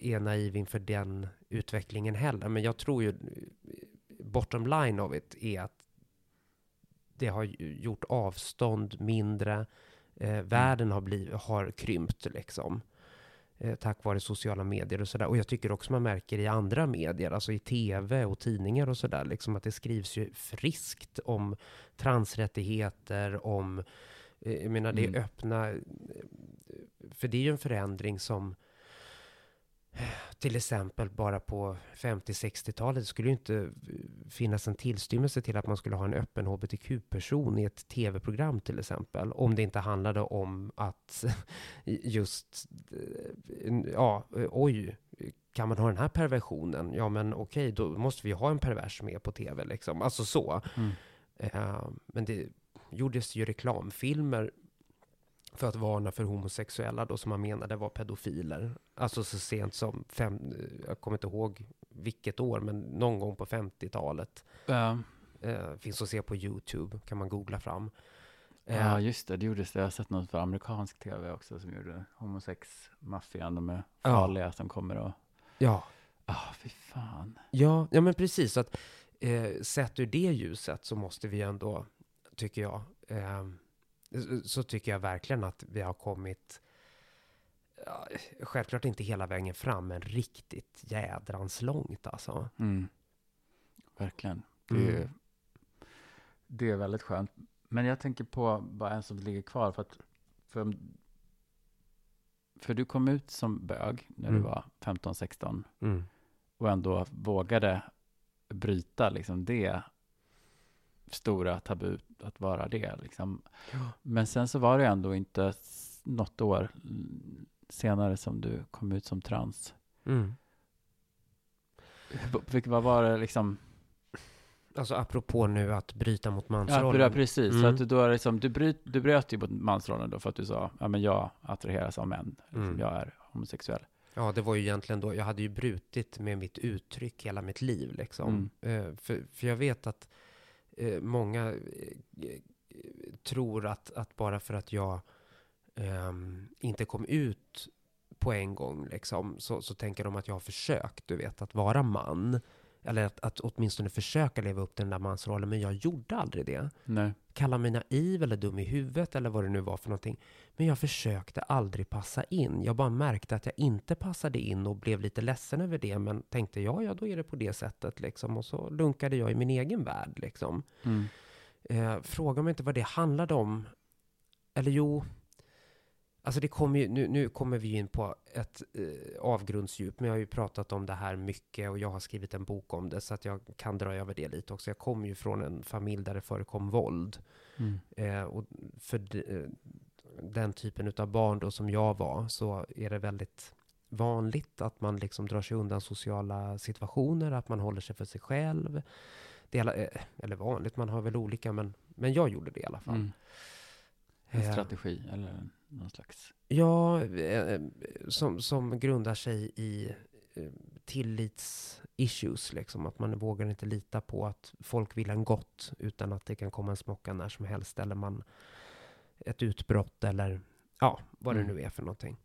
är naiv inför den utvecklingen heller. Men jag tror ju bottom line of it är att det har gjort avstånd mindre. Eh, världen har, blivit, har krympt liksom. Eh, tack vare sociala medier och sådär. Och jag tycker också man märker i andra medier, alltså i tv och tidningar och sådär, liksom att det skrivs ju friskt om transrättigheter, om, eh, jag menar det Mm. öppna, eh, för det är ju en förändring som till exempel bara på 50-60-talet skulle ju inte finnas en tillstymmelse till att man skulle ha en öppen hbtq-person i ett tv-program till exempel. Om det inte handlade om att just, eh, ja, eh, oj, kan man ha den här perversionen? Ja, men okej, då måste vi ha en pervers med på tv liksom. Alltså så. Mm. Eh, men det gjordes ju reklamfilmer för att varna för homosexuella då som man menade var pedofiler. Alltså så sent som, fem, jag kommer inte ihåg vilket år, men någon gång på 50-talet. Ja, Eh, finns att se på YouTube, kan man googla fram. Eh, ja, just det. Det gjordes det. Jag har sett något för amerikansk tv också som gjorde homosex-maffian. De är Ja. farliga som kommer och... ja, Ah, fy fan. ja, ja, men precis. Så att, eh, sett ur det ljuset så måste vi ändå, tycker jag, eh, så tycker jag verkligen att vi har kommit ja, Självklart inte hela vägen fram, men riktigt jädrans långt alltså. Mm. Verkligen. Det, är, Mm. det är väldigt skönt. Men jag tänker på bara en som ligger kvar. För, att, för, för du kom ut som bög när du Mm. var 15-16 Mm. och ändå vågade bryta liksom det stora tabu att vara det. Liksom. Ja. Men sen så var det ändå inte något år mm, senare som du kom ut som trans. Mm. Vad var det liksom? Alltså apropå nu att bryta mot mansrollen. ja, precis. Mm. att du, då är liksom, du, bryt, du bröt ju mot mansrollen då för att du sa, ja men jag attraheras av män. Liksom, Mm. Jag är homosexuell. Ja, det var ju egentligen då, jag hade ju brutit med mitt uttryck hela mitt liv liksom. Mm. Eh, för, för jag vet att eh, många eh, tror att, att bara för att jag ehm, inte kom ut på en gång, liksom, så, så tänker de att jag har försökt, du vet, att vara man. Eller att, att åtminstone försöka leva upp till den där mansrollen, men jag gjorde aldrig det. Nej. Kalla mig naiv eller dum i huvudet eller vad det nu var för någonting. Men jag försökte aldrig passa in. Jag bara märkte att jag inte passade in och blev lite ledsen över det. Men tänkte, ja, ja, då är det på det sättet liksom. Och så lunkade jag i min egen värld liksom. Mm. Eh, fråga mig inte vad det handlade om. Eller jo, alltså det kommer ju, nu, nu kommer vi in på ett eh, avgrundsdjup, men jag har ju pratat om det här mycket och jag har skrivit en bok om det, så att jag kan dra över det lite också. Jag kommer ju från en familj där det förekom våld. Mm. Eh, och för de, eh, den typen av barn då som jag var, så är det väldigt vanligt att man liksom drar sig undan sociala situationer, att man håller sig för sig själv. Det är, eh, eller vanligt, man har väl olika, men, men jag gjorde det i alla fall. Mm. En Eh, strategi eller någon slags. Ja, eh, som, som grundar sig i eh, tillits-issues, liksom. Att man vågar inte lita på att folk vill en gott, utan att det kan komma en smocka när som helst, eller man ett utbrott, eller ja, vad det Mm. nu är för någonting.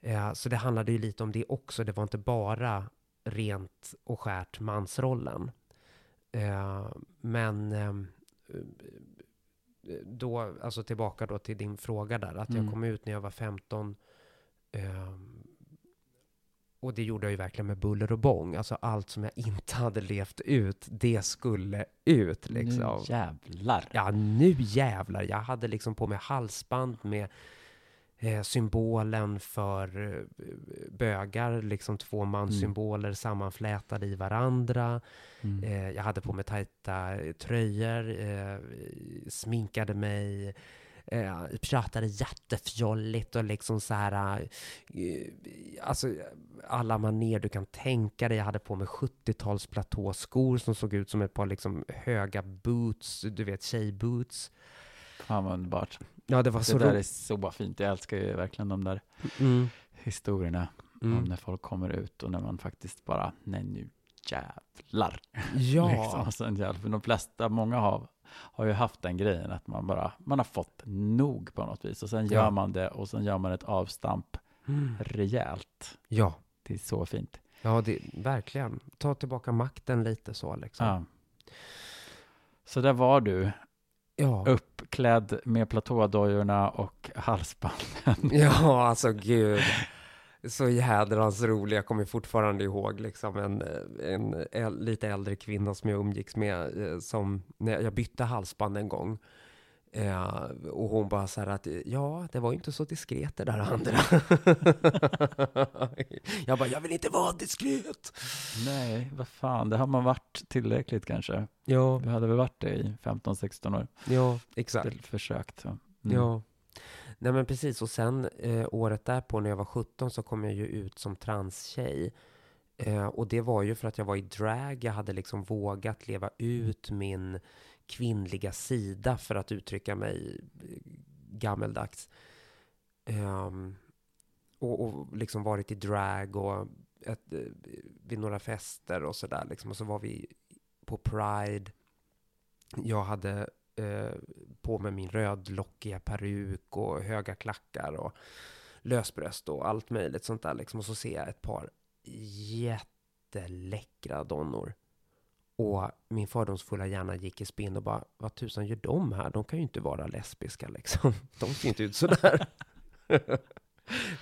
Eh, så det handlade ju lite om det också. Det var inte bara rent och skärt mansrollen. Eh, men eh, då, alltså tillbaka då till din fråga där, att Mm. jag kom ut när jag var 15. ehm, och det gjorde jag ju verkligen med buller och bång. Alltså allt som jag inte hade levt ut, det skulle ut liksom. Nu jävlar. Ja, nu jävlar. Jag hade liksom på mig halsband med eh, symbolen för eh, bögar, liksom två manssymboler sammanflätade i varandra. Mm. Eh, jag hade på mig tajta eh, tröjor, eh, sminkade mig, eh, pratade jättefjolligt och liksom så här, alltså alla maner du kan tänka dig. Jag hade på mig 70-tals platåskor som såg ut som ett par liksom höga boots, du vet tjejboots. Fan vad underbart. Ja, det var Det så där är så fint. Jag älskar ju verkligen de där Mm. historierna om Mm. när folk kommer ut och när man faktiskt bara, nej nu jävlar. Ja, Liksom. Sen jävlar. För de flesta, många har, har ju haft den grejen att man bara, man har fått nog på något vis. Och sen gör Ja. man det och sen gör man ett avstamp Mm. rejält. ja, Det är så fint. ja det, verkligen. Ta tillbaka makten lite så liksom. Ja. Så där var du, Ja. uppklädd med platådojorna och halsbanden. Ja, alltså gud. Så jädrans rolig. Jag kommer fortfarande ihåg liksom en, en äl, lite äldre kvinna som jag umgicks med. eh, Som, när jag bytte halsband en gång. Eh, och hon bara så här att, ja, det var ju inte så diskret det där andra. jag bara, jag vill inte vara diskret. Nej, vad fan, det har man varit tillräckligt kanske. Ja, Du hade väl varit det i 15-16 år? ja, exakt. Väl Försökt. Mm. Ja. Nej men precis, och sen eh, året därpå när jag var 17 så kom jag ju ut som transtjej. Eh, och det var ju för att jag var i drag, jag hade liksom vågat leva ut min kvinnliga sida för att uttrycka mig eh, gammeldags. Um, och, och liksom varit i drag och ett, vid några fester och sådär liksom. Och så var vi på Pride. Jag hade eh, på mig min rödlockiga peruk och höga klackar och lösbröst och allt möjligt sånt där liksom. Och så ser jag ett par jätteläckra donnor. Och min fördomsfulla hjärna gick i spinn och bara, vad tusan gör de här? De kan ju inte vara lesbiska liksom. De ser inte ut sådär.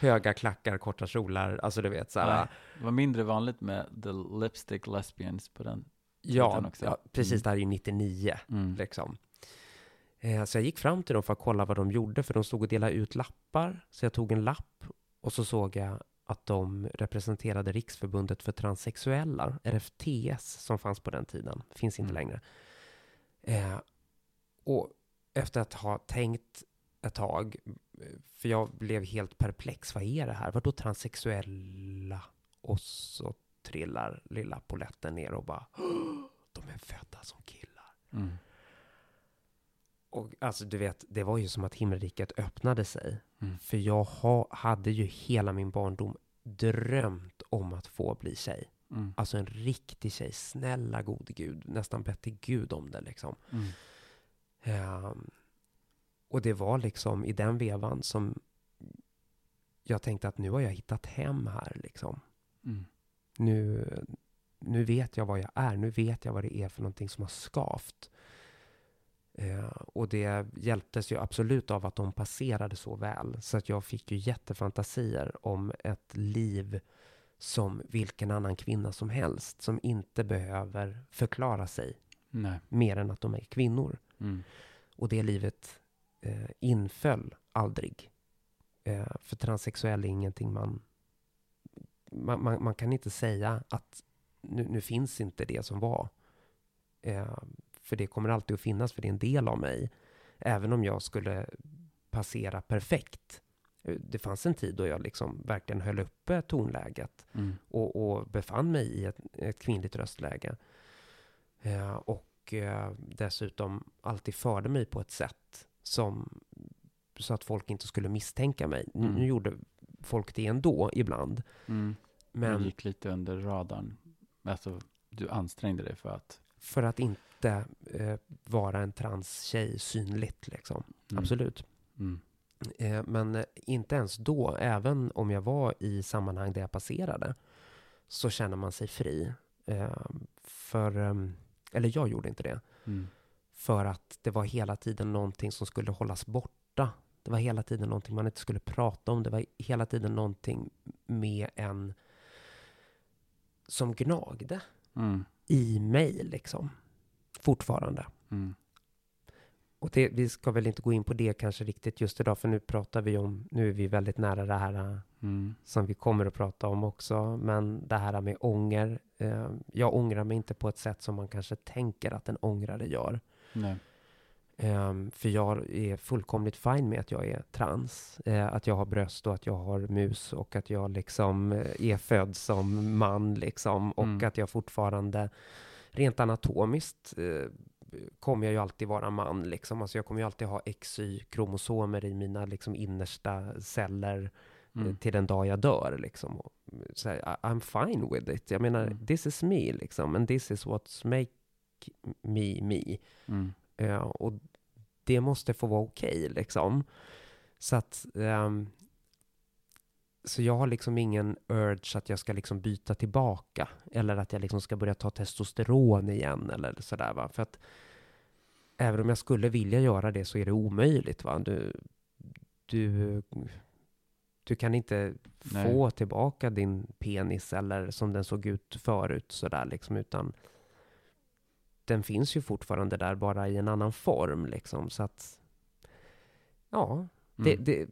Höga klackar, korta kjolar, alltså du vet så här. Nej, det var mindre vanligt med the lipstick lesbians på den. Ja, ja, precis. Mm. Det här är ju 99 Mm. liksom. Eh, så jag gick fram till dem för att kolla vad de gjorde, för de stod och delade ut lappar. Så jag tog en lapp och så såg jag att de representerade Riksförbundet för transsexuella, RFTS, som fanns på den tiden. Finns inte Mm. längre. Eh, och efter att ha tänkt ett tag, eh, för jag blev helt perplex, vad är det här? Vadå transsexuella? Och så trillar lilla poletten ner och bara, de är födda som killar. Mm. Och alltså du vet, det var ju som att himmelriket öppnade sig. Mm. För jag ha, hade ju hela min barndom drömt om att få bli tjej. Mm. Alltså en riktig tjej, snälla gode gud, nästan bett till gud om det liksom. Mm. Ehm, och det var liksom i den vevan som jag tänkte att nu har jag hittat hem här liksom. Mm. Nu, nu vet jag vad jag är, nu vet jag vad det är för någonting som har skavt. Eh, och det hjälptes ju absolut av att de passerade så väl. Så att jag fick ju jättefantasier om ett liv som vilken annan kvinna som helst. Som inte behöver förklara sig Nej. mer än att de är kvinnor. Mm. Och det livet eh, inföll aldrig. Eh, för transsexuell är ingenting man, man, man... Man kan inte säga att nu, nu finns inte det som var. Eh, för det kommer alltid att finnas, för det är en del av mig. Även om jag skulle passera perfekt. Det fanns en tid då jag liksom verkligen höll uppe tonläget Mm. och, och befann mig i ett, ett kvinnligt röstläge. Eh, och eh, dessutom alltid förde mig på ett sätt som så att folk inte skulle misstänka mig. Nu, Mm. nu gjorde folk det ändå ibland. Mm. Men Du gick lite under radarn. Alltså, du ansträngde dig för att... för att inte eh, vara en transtjej synligt liksom. Mm. Absolut. Mm. Eh, men eh, inte ens då, även om jag var i sammanhang där jag passerade, så känner man sig fri. Eh, för, ehm, eller jag gjorde inte det. Mm. För att det var hela tiden någonting som skulle hållas borta. Det var hela tiden någonting man inte skulle prata om. Det var hela tiden någonting med en som gnagde Mm. i mig liksom. Fortfarande. Mm. Och det, vi ska väl inte gå in på det kanske riktigt just idag, för nu pratar vi om, nu är vi väldigt nära det här äh, Mm. som vi kommer att prata om också, men det här med ånger. Eh, jag ångrar mig inte på ett sätt som man kanske tänker att en ångrare gör. Nej. Ehm, för jag är fullkomligt fine med att jag är trans. Eh, att jag har bröst och att jag har mus och att jag liksom eh, är född som man liksom. Och Mm. att jag fortfarande rent anatomiskt eh, kommer jag ju alltid vara man liksom. Alltså jag kommer ju alltid ha XY-kromosomer i mina liksom innersta celler eh, Mm. till den dag jag dör liksom. Och, så här, I- I'm fine with it. Jag menar, Mm. this is me liksom. And this is what's make me me. Mm. Ja, och det måste få vara okej liksom. Så att ehm, så jag har liksom ingen urge att jag ska liksom byta tillbaka eller att jag liksom ska börja ta testosteron igen eller sådär va. För att även om jag skulle vilja göra det så är det omöjligt va. Du, du, du kan inte Nej. få tillbaka din penis eller som den såg ut förut sådär liksom utan den finns ju fortfarande där bara i en annan form liksom så att ja, Mm. det,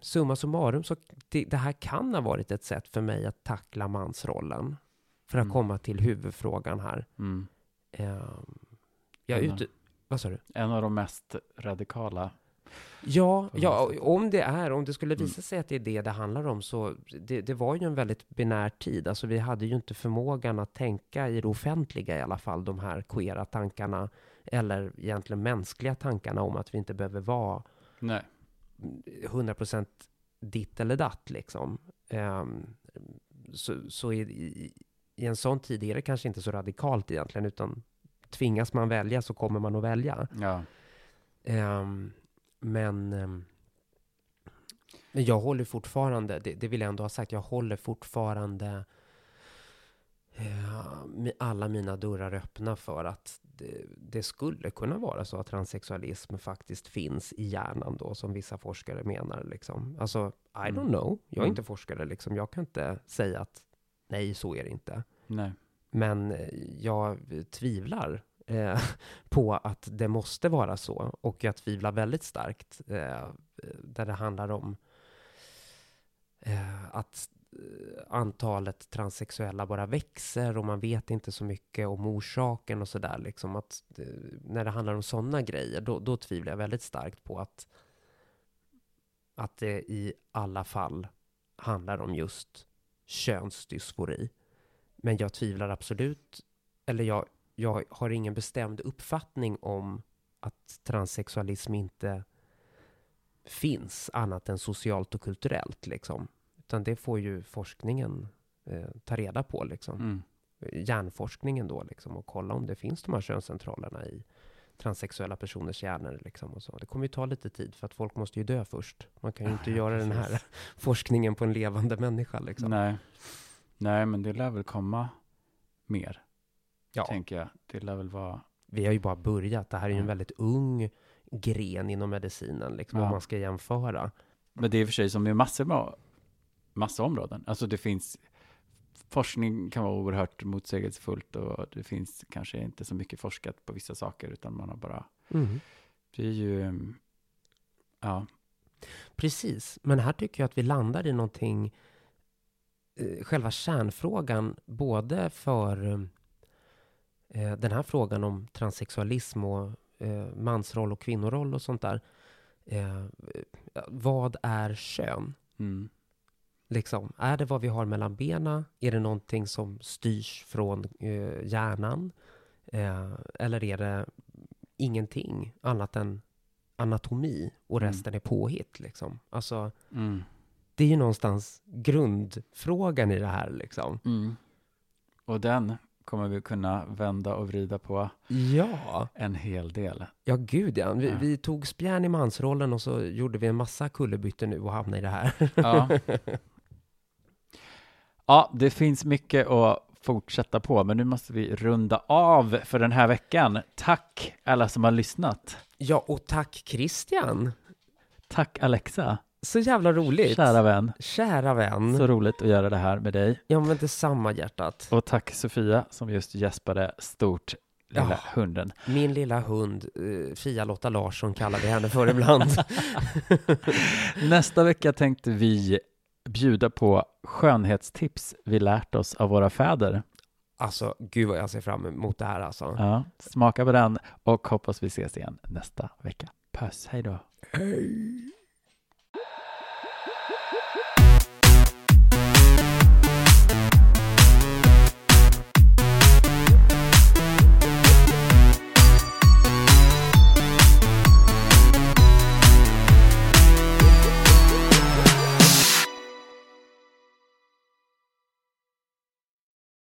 summa summarum så det, det här kan ha varit ett sätt för mig att tackla mansrollen för att Mm. komma till huvudfrågan här. Mm. Ehm, jag är ute, vad sa du? En av de mest radikala. Ja, ja, om det är, om det skulle Mm. visa sig att det är det det handlar om så det, det var ju en väldigt binär tid. Alltså vi hade ju inte förmågan att tänka i det offentliga i alla fall, de här queera tankarna eller egentligen mänskliga tankarna om att vi inte behöver vara Nej. 100% ditt eller datt liksom. Ehm, så så i, i, en sån tid är det kanske inte så radikalt egentligen, utan tvingas man välja så kommer man att välja. Ja. Ehm, men, ehm, men jag håller fortfarande, det, det vill jag ändå ha sagt, jag håller fortfarande alla mina dörrar öppna för att det, det skulle kunna vara så att transsexualism faktiskt finns i hjärnan då, som vissa forskare menar. Liksom. Alltså, I Mm. don't know. Jag är Mm. inte forskare, liksom. jag kan inte säga att nej, så är det inte. Nej. Men eh, jag tvivlar eh, på att det måste vara så. Och jag tvivlar väldigt starkt eh, där det handlar om eh, att eh, Eh, antalet transsexuella bara växer och man vet inte så mycket om orsaken och sådär. Liksom att, eh, när det handlar om sådana grejer, då, då tvivlar jag väldigt starkt på att, att det i alla fall handlar om just könsdysfori. Men jag tvivlar absolut, eller jag, jag har ingen bestämd uppfattning om att transsexualism inte finns annat än socialt och kulturellt liksom. Utan det får ju forskningen eh, ta reda på liksom. Mm. hjärnforskningen då liksom och kolla om det finns de här könscentralerna i transsexuella personers hjärnor liksom och så. Det kommer ju ta lite tid för att folk måste ju dö först. Man kan ju inte Ja, göra den här precis. forskningen på en levande människa liksom. Nej. Nej, men det lär väl komma mer, Ja. tänker jag. Det lär väl vara... Vi har ju bara börjat. Det här är ju en väldigt ung gren inom medicinen, liksom, Ja. om man ska jämföra. Men det är i och för sig som med massor med massa områden. Alltså det finns, forskning kan vara oerhört motsägelsefullt och det finns kanske inte så mycket forskat på vissa saker utan man har bara, det är ju, mm, ja, Precis, men här tycker jag att vi landar i någonting, eh, själva kärnfrågan, både för eh, den här frågan om transsexualism och eh, mansroll och kvinnoroll och sånt där. Eh, vad är kön? mm, Liksom, är det vad vi har mellan benen? Är det någonting som styrs från eh, hjärnan? Eh, eller är det ingenting annat än anatomi och Mm. resten är påhitt? Liksom? Alltså, mm, det är ju någonstans grundfrågan i det här. Liksom. mm. Och den kommer vi kunna vända och vrida på Ja, en hel del. ja gud ja. Vi, Ja. vi tog spjärn i mansrollen och så gjorde vi en massa kullerbyttor nu och hamnade i det här. Ja. ja, det finns mycket att fortsätta på, men nu måste vi runda av för den här veckan. Tack alla som har lyssnat. Ja, och tack Christian. Tack Alexa, Så jävla roligt. kära vän. Kära vän. Så roligt att göra det här med dig. Ja, men detsamma hjärtat. Och tack Sofia som just gäspade stort, lilla Ja. hunden. Min lilla hund, eh, Fia-Lotta Larsson kallar vi henne för ibland. Nästa vecka tänkte vi bjuda på skönhetstips vi lärt oss av våra fäder. Alltså, gud vad jag ser fram emot det här alltså. Ja, smaka på den och hoppas vi ses igen nästa vecka. Puss, hej då. Hej.